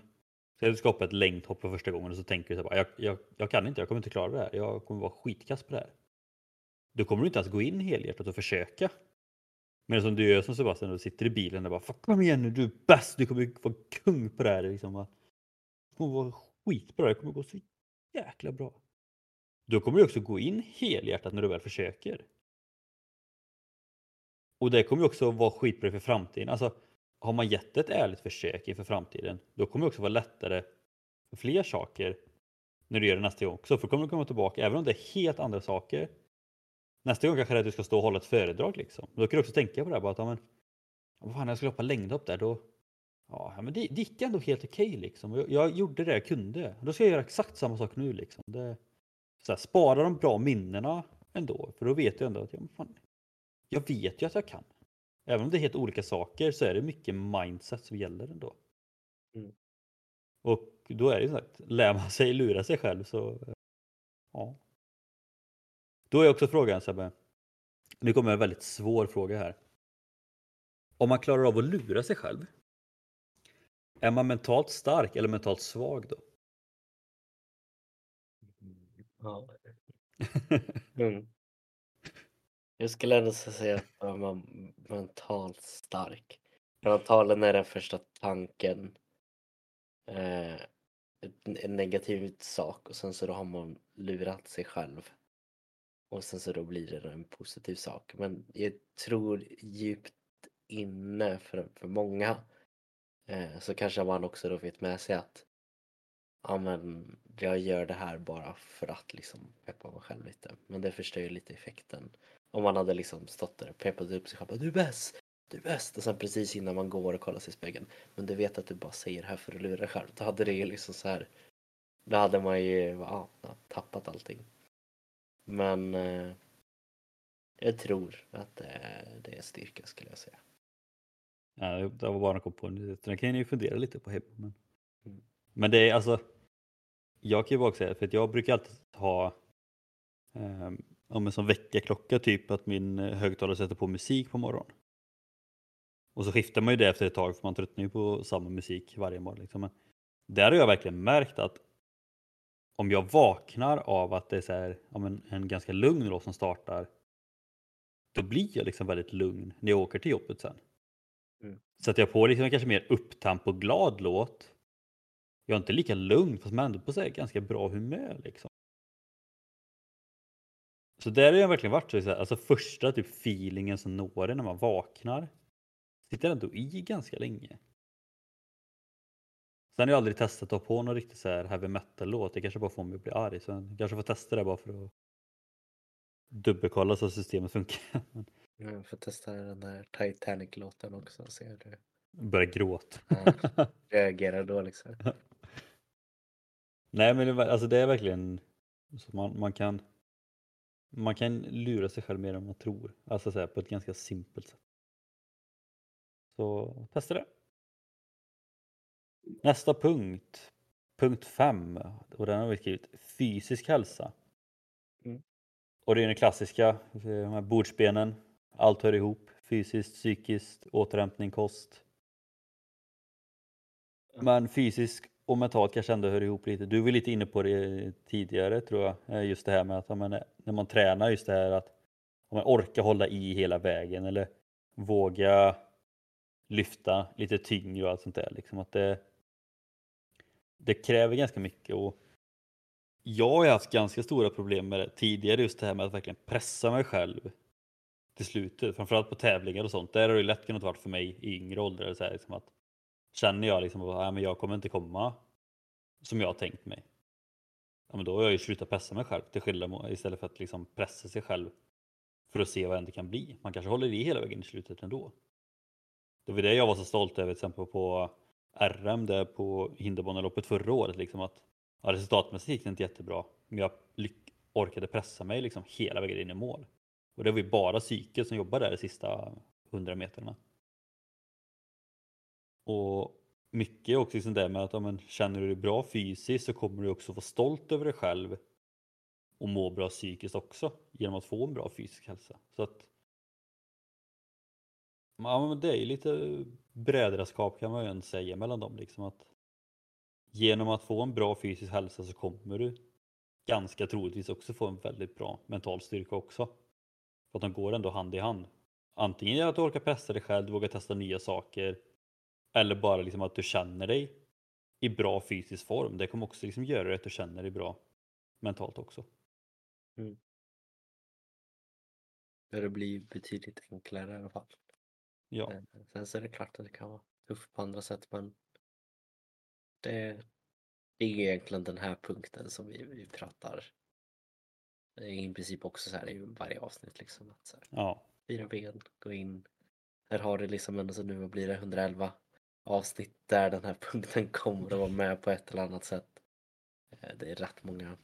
Säg du ska hoppa ett längdhopp för första gången och så tänker du så här, jag, jag, jag kan inte, jag kommer inte klara det här. Jag kommer vara skitkass på det här. Då kommer du inte ens gå in helhjärtat och försöka. Men som du gör som Sebastian, du sitter i bilen och bara kom igen nu, du är bäst, du kommer vara kung på det här. Liksom. Det kommer vara skitbra, det kommer gå så jäkla bra. Då kommer du också gå in helhjärtat när du väl försöker. Och det kommer också vara skitbra för framtiden. Alltså, har man gett ett ärligt försök inför framtiden, då kommer det också vara lättare för fler saker när du gör det nästa gång också. För då kommer du komma tillbaka, även om det är helt andra saker. Nästa gång kanske det är att du ska stå och hålla ett föredrag liksom. Då kan du också tänka på det här, bara att ja, men, vad fan, jag skulle hoppa längdhopp där, då Ja, men det, det gick ändå helt okej okay, liksom. Jag, jag, gjorde det jag kunde. Då ska jag göra exakt samma sak nu liksom. Det, så här, spara de bra minnena ändå, för då vet jag ändå att ja, fan, jag vet ju att jag kan. Även om det är helt olika saker så är det mycket mindset som gäller ändå. Mm. Och då är det ju sagt, lär man sig lura sig själv så ja. Då är också frågan Sebbe, nu kommer en väldigt svår fråga här. Om man klarar av att lura sig själv, är man mentalt stark eller mentalt svag då? Ja. (laughs) Mm. Jag skulle ändå säga att man var mentalt stark. Antagligen är den första tanken eh, en negativ sak och sen så då har man lurat sig själv. Och sen så då blir det en positiv sak. Men jag tror djupt inne för, för många eh, så kanske man också då vet med sig att ja men jag gör det här bara för att liksom peppa mig själv lite. Men det förstör ju lite effekten om man hade liksom stått där och peppat upp sig själv. Du är bäst! Du är bäst! Och sen precis innan man går och kollar sig i spegeln. Men du vet att du bara säger det här för att lura dig själv. Då hade det ju liksom så här. Då hade man ju ja, tappat allting. Men eh, jag tror att det är, det är styrka skulle jag säga. Ja, det var bara att komma på. Den kan ju fundera lite på hemma. Men, mm. men det är alltså. Jag kan ju bara säga för att jag brukar alltid ha um, om en sån väckarklocka typ att min eh, högtalare sätter på musik på morgonen. Och så skiftar man ju det efter ett tag för man tröttnar ju på samma musik varje morgon. Liksom. Men där har jag verkligen märkt att om jag vaknar av att det är här, en, en ganska lugn låt som startar då blir jag liksom väldigt lugn när jag åker till jobbet sen. Mm. Sätter jag på liksom kanske mer upptamp och glad låt jag är inte lika lugn fast man är ändå på sig ganska bra humör. Liksom. Så där har jag verkligen varit så, alltså första typ feelingen som når en när man vaknar sitter ändå i ganska länge. Sen har jag aldrig testat att ha på någon riktigt så här heavy metal-låt. Det kanske bara får mig att bli arg. Så jag kanske får testa det bara för att dubbelkolla så att systemet funkar. (laughs) Jag får testa den där Titanic-låten också. Se hur du Börja gråta. ja, (laughs) reagerar då liksom. Nej men det, alltså det är verkligen så man, man kan man kan lura sig själv mer än man tror. Alltså så här, på ett ganska simpelt sätt. Så testa det. Nästa punkt. Punkt 5. Och den har vi skrivit fysisk hälsa. Mm. Och det är den klassiska, de här bordsbenen. Allt hör ihop. Fysiskt, psykiskt, återhämtning, kost. Men fysisk och mentalt kanske ändå hör ihop lite. Du var lite inne på det tidigare tror jag. Eh, just det här med att eh, när man tränar just det här att om man orkar hålla i hela vägen eller våga lyfta lite tyngre och allt sånt där. Liksom att det, det kräver ganska mycket. Och jag har haft ganska stora problem med det tidigare, just det här med att verkligen pressa mig själv till slutet. Eh, framförallt på tävlingar och sånt. Där har det lätt kunnat vara för mig i yngre åldrar. Så här, liksom att, känner jag liksom att ja, jag kommer inte komma som jag har tänkt mig. Ja, men då har jag ju slutat pressa mig själv till skillnad istället för att liksom pressa sig själv för att se vad det kan bli. Man kanske håller i hela vägen i slutet ändå. Det var det jag var så stolt över till exempel på RM där på hinderbaneloppet förra året. Liksom att, ja, resultatmässigt gick det inte jättebra men jag orkade pressa mig liksom hela vägen in i mål. Och det var ju bara psyket som jobbade där de sista 100 meterna. Och mycket är också liksom det med att ja, känner du dig bra fysiskt så kommer du också vara stolt över dig själv och må bra psykiskt också genom att få en bra fysisk hälsa. Så att Ja, men det är lite brödraskap kan man ju säga mellan dem. Liksom att genom att få en bra fysisk hälsa så kommer du ganska troligtvis också få en väldigt bra mental styrka också. För att de går ändå hand i hand. Antingen att du orkar pressa dig själv, du vågar testa nya saker. Eller bara liksom att du känner dig i bra fysisk form. Det kommer också liksom göra att du känner dig bra mentalt också. Mm. Det blir betydligt enklare i alla fall. Ja. Eh, sen så är det klart att det kan vara tufft på andra sätt men det, det är egentligen den här punkten som vi, vi pratar i princip också så här i varje avsnitt liksom. Att så här, ja. Fyra ben, gå in. Här har du liksom ändå så nu blir det 111 avsnitt där den här (laughs) punkten kommer att vara med på ett eller annat sätt. Eh, det är rätt många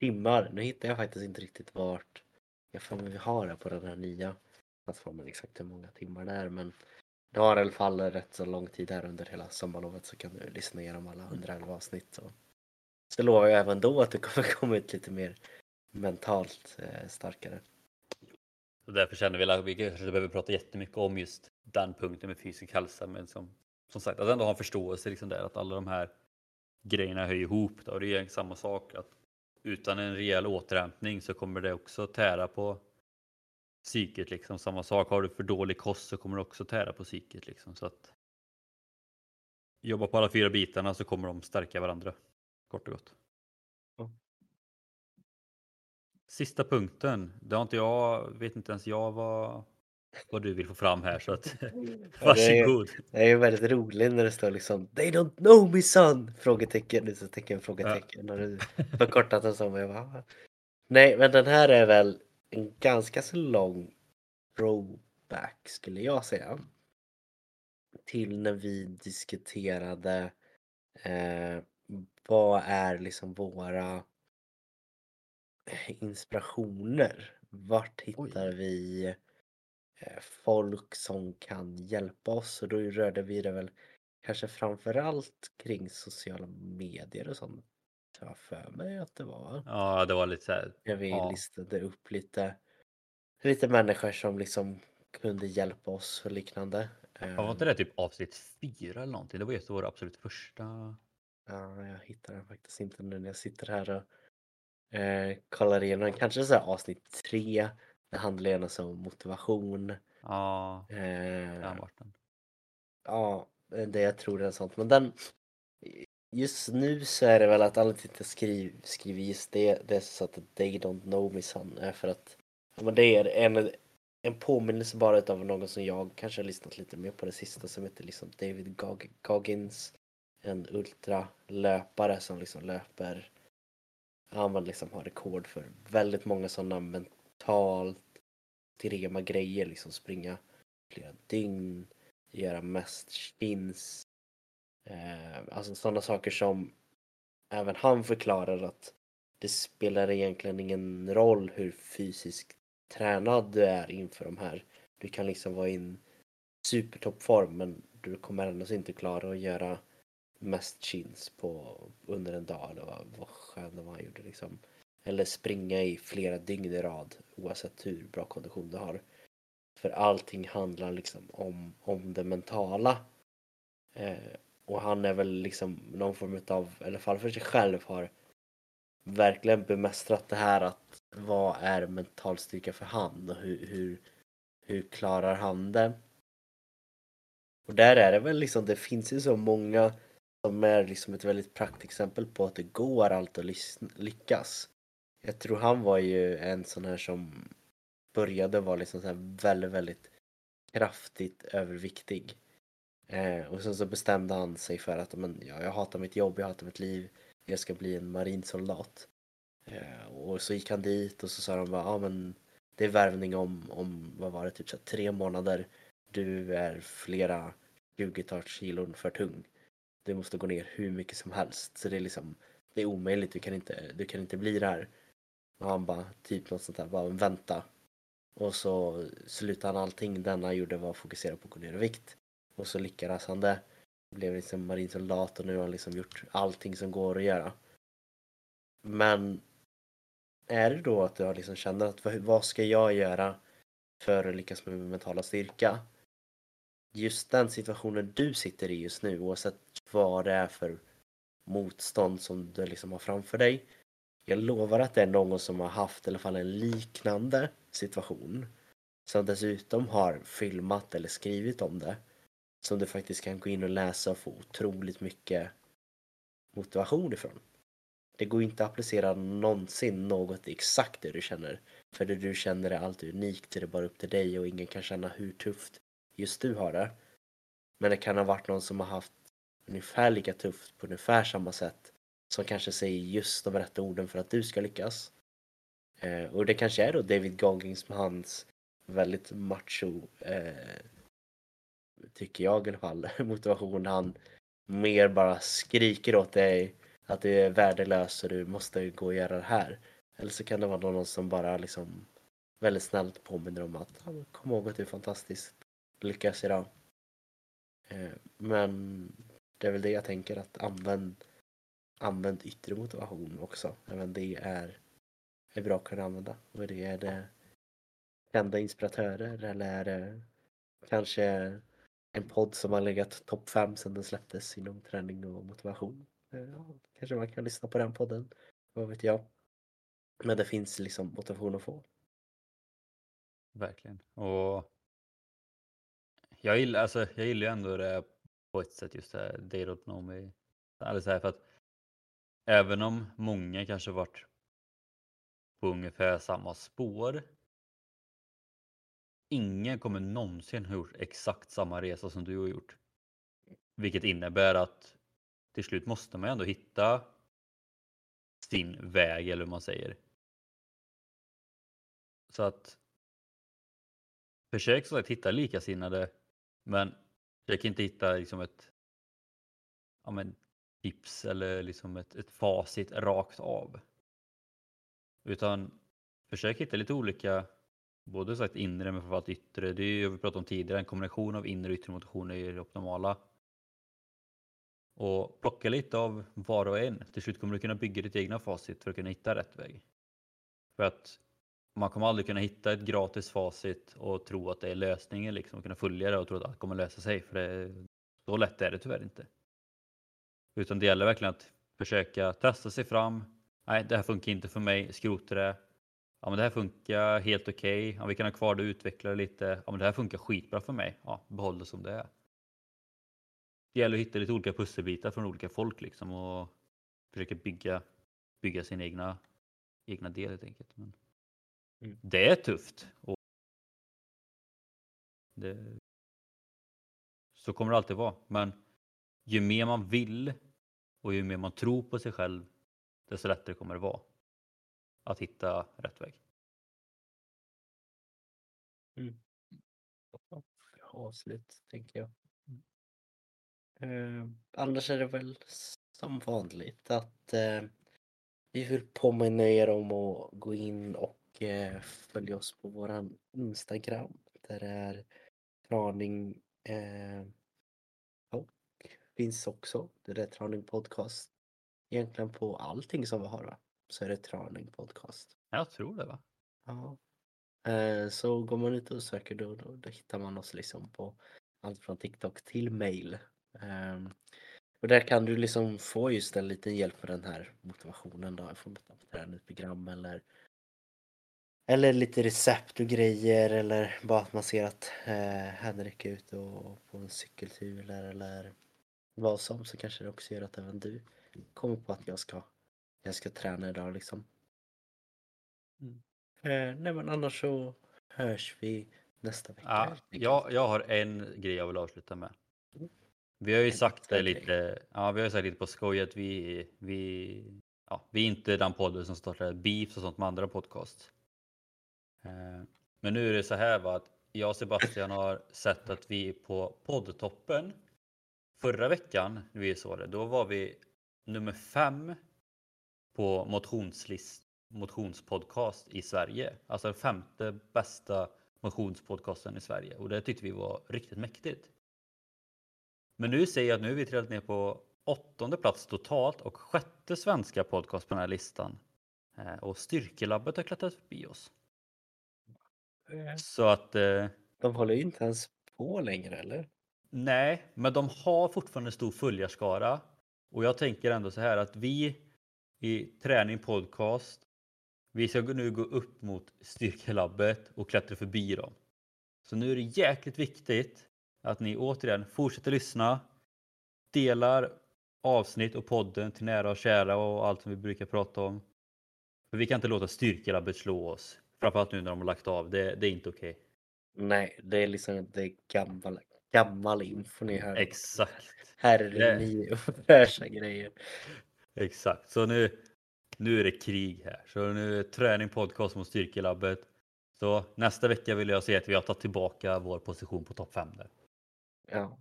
timmar. Nu hittar jag faktiskt inte riktigt vart jag får vi har det på den här nya plattformen exakt hur många timmar det är men det har i alla fall rätt så lång tid här under hela sommarlovet så kan du lyssna igenom alla 111 avsnitt. Så, så lovar jag även då att du kommer (laughs) komma ut lite mer mentalt eh, starkare. Och därför känner vi att vi kanske behöver prata jättemycket om just den punkten med fysisk hälsa. Men som, som sagt, att ändå ha en förståelse liksom där att alla de här grejerna hör ihop. Då. Det är samma sak att utan en rejäl återhämtning så kommer det också tära på psyket liksom. Samma sak, har du för dålig kost så kommer det också tära på psyket liksom. Så att jobba på alla fyra bitarna så kommer de stärka varandra. Kort och gott. Sista punkten, det har inte jag, vet inte ens jag vad, vad du vill få fram här så att (laughs) varsågod. Det är ju väldigt roligt när det står liksom They don't know me son! Frågetecken, utropstecken, frågetecken. Ja. När du förkortat det som jag bara, Nej men den här är väl en ganska så lång throwback skulle jag säga. Till när vi diskuterade eh, vad är liksom våra inspirationer? Vart hittar Oj. vi eh, folk som kan hjälpa oss? Och då rörde vi det väl kanske framförallt kring sociala medier och sånt. Jag för mig att det var. Ja, det var lite så här. När vi ja. listade upp lite lite människor som liksom kunde hjälpa oss och liknande. Ja, var inte det typ avsnitt fyra eller någonting? Det var av våra absolut första. Ja, jag hittar den faktiskt inte nu när jag sitter här och eh, kollar igenom Kanske så avsnitt tre. Det handlar ju om motivation. Ja, eh, den vart den. Ja, det jag tror är sånt. Men den Just nu så är det väl att alla inte skriver, skriver just det. Det är så att they don't know me son. För att men det är en, en påminnelse bara av någon som jag kanske har lyssnat lite mer på det sista som heter liksom David Goggins. En ultralöpare som liksom löper, han liksom har rekord för väldigt många sådana mentalt extrema grejer, liksom springa flera dygn, göra mest chins. Eh, alltså sådana saker som även han förklarar att det spelar egentligen ingen roll hur fysiskt tränad du är inför de här. Du kan liksom vara i en supertoppform men du kommer ändå inte klara att göra mest chins på under en dag eller vad, vad skön det var han gjorde liksom. Eller springa i flera dygn i rad oavsett hur bra kondition du har. För allting handlar liksom om, om det mentala. Eh, och han är väl liksom någon form av, i alla fall för sig själv, har verkligen bemästrat det här att vad är mental styrka för han och hur, hur, hur klarar han det? Och där är det väl liksom, det finns ju så många som är liksom ett väldigt praktexempel på att det går allt att lyckas. Jag tror han var ju en sån här som började vara liksom så här väldigt, väldigt kraftigt överviktig. Eh, och sen så bestämde han sig för att men, ja, jag hatar mitt jobb, jag hatar mitt liv, jag ska bli en marinsoldat. Eh, och så gick han dit och så sa de bara, ja men det är värvning om, om vad var det, typ så här, tre månader. Du är flera 20 kilon för tung. Du måste gå ner hur mycket som helst. Så det är liksom, det är omöjligt, du kan inte, du kan inte bli det här. Och han bara, typ något sånt där, bara vänta. Och så slutade han allting denna gjorde var att fokusera på att gå ner i vikt. Och så lyckades han det. Blev liksom marinsoldat och nu har han liksom gjort allting som går att göra. Men är det då att du har liksom känner att vad ska jag göra för att lyckas med min mentala styrka? Just den situationen du sitter i just nu oavsett vad det är för motstånd som du liksom har framför dig. Jag lovar att det är någon som har haft i alla fall en liknande situation som dessutom har filmat eller skrivit om det som du faktiskt kan gå in och läsa och få otroligt mycket motivation ifrån. Det går inte att applicera någonsin något exakt det du känner. För det du känner är alltid unikt, det är bara upp till dig och ingen kan känna hur tufft just du har det. Men det kan ha varit någon som har haft ungefär lika tufft på ungefär samma sätt som kanske säger just de rätta orden för att du ska lyckas. Eh, och det kanske är då David Goggins med hans väldigt macho, eh, tycker jag i alla fall, (laughs) motivation. Han mer bara skriker åt dig att du är värdelös och du måste gå och göra det här. Eller så kan det vara någon som bara liksom väldigt snällt påminner om att kom ihåg att du är fantastisk, lyckas idag. Eh, men det är väl det jag tänker att använd, använd yttre motivation också. Även det är, är bra att kunna använda. Och det är det kända inspiratörer eller är det kanske en podd som har legat topp fem sedan den släpptes inom träning och motivation. Eh, kanske man kan lyssna på den podden, vad vet jag. Men det finns liksom motivation att få. Verkligen. Och jag gillar, alltså, jag gillar ju ändå det på ett sätt just det här They don't know me. Eller så här, för att även om många kanske varit på ungefär samma spår. Ingen kommer någonsin ha gjort exakt samma resa som du har gjort. Vilket innebär att till slut måste man ju ändå hitta sin väg eller hur man säger. Så att försök så att hitta likasinnade men försök inte hitta liksom ett ja, men, tips eller liksom ett, ett facit rakt av. Utan försök hitta lite olika, både sagt inre men framförallt yttre. Det är ju, vi pratade om tidigare, en kombination av inre och yttre motivation är det optimala. Och plocka lite av var och en. Till slut kommer du kunna bygga ditt egna facit för att kunna hitta rätt väg. För att man kommer aldrig kunna hitta ett gratis facit och tro att det är lösningen liksom och kunna följa det och tro att allt kommer lösa sig. För det, så lätt är det tyvärr inte. Utan det gäller verkligen att försöka testa sig fram. Nej, det här funkar inte för mig. Skrota det. Ja, men det här funkar helt okej. Okay. Ja, vi kan ha kvar det och utveckla det lite. Ja, men det här funkar skitbra för mig. Ja, behåll det som det är. Det gäller att hitta lite olika pusselbitar från olika folk liksom och försöka bygga, bygga sin egna, egna del helt enkelt. Men Mm. Det är tufft. Och det, så kommer det alltid vara. Men ju mer man vill och ju mer man tror på sig själv, desto lättare kommer det vara att hitta rätt väg. Avslut, tänker jag. Eh, annars är det väl som vanligt att eh, vi vill påminna er om att gå in och eh, följa oss på våran Instagram. Där det är Traning eh, och finns också. Det är Traning Podcast. Egentligen på allting som vi har va? Så är det Traning Podcast. Jag tror det va? Ja. Eh, Så går man ut och söker då, då, då hittar man oss liksom på allt från TikTok till mail. Ehm, Och där kan du liksom få just en liten hjälp med den här motivationen då, i form av träningsprogram eller eller lite recept och grejer eller bara att man ser att eh, Henrik är ute och på en cykeltur eller vad som så kanske det också gör att även du kommer på att jag ska, jag ska träna idag liksom. Mm. Eh, nej men annars så hörs vi nästa vecka. Ja, jag, jag har en grej jag vill avsluta med. Mm. Vi har ju En sagt det lite, ja, vi har ju sagt lite på skoj att vi, vi, ja, vi är inte den podden som startar beefs och sånt med andra podcast. Eh, men nu är det så här va, att jag och Sebastian har sett att vi på poddtoppen förra veckan, när vi såg det, då var vi nummer fem på motionslist, motionspodcast i Sverige. Alltså den femte bästa motionspodcasten i Sverige och det tyckte vi var riktigt mäktigt. Men nu ser jag att nu är vi trillat ner på åttonde plats totalt och sjätte svenska podcast på den här listan. Eh, och Styrkelabbet har klättrat förbi oss. Eh, Så att eh, De håller ju inte ens på längre eller? nej, men de har fortfarande stor följarskara. Och jag tänker ändå så här att vi i Träning Podcast, vi ska nu gå upp mot Styrkelabbet och klättra förbi dem. Så nu är det jäkligt viktigt att ni återigen fortsätter lyssna, delar avsnitt och podden till nära och kära och allt som vi brukar prata om. För vi kan inte låta Styrkelabbet slå oss. Framförallt nu när de har lagt av. Det, det är inte okej. Nej, det är liksom det är gammal, gammal info ni hör. Exakt. Nya och (laughs) fräscha grejer. Exakt. Så nu, nu är det krig här. Så nu är träning podcast mot Styrkelabbet. Så nästa vecka vill jag se att vi har tagit tillbaka vår position på topp 5 där. Ja.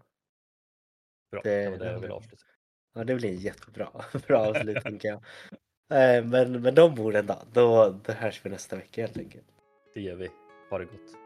Bra, Det- det var det jag ville avsluta. ja, det blir jättebra. (laughs) Bra avslut tänker jag. Eh, men med de orden då, då, då hörs vi nästa vecka helt enkelt. Det gör vi. Ha det gott.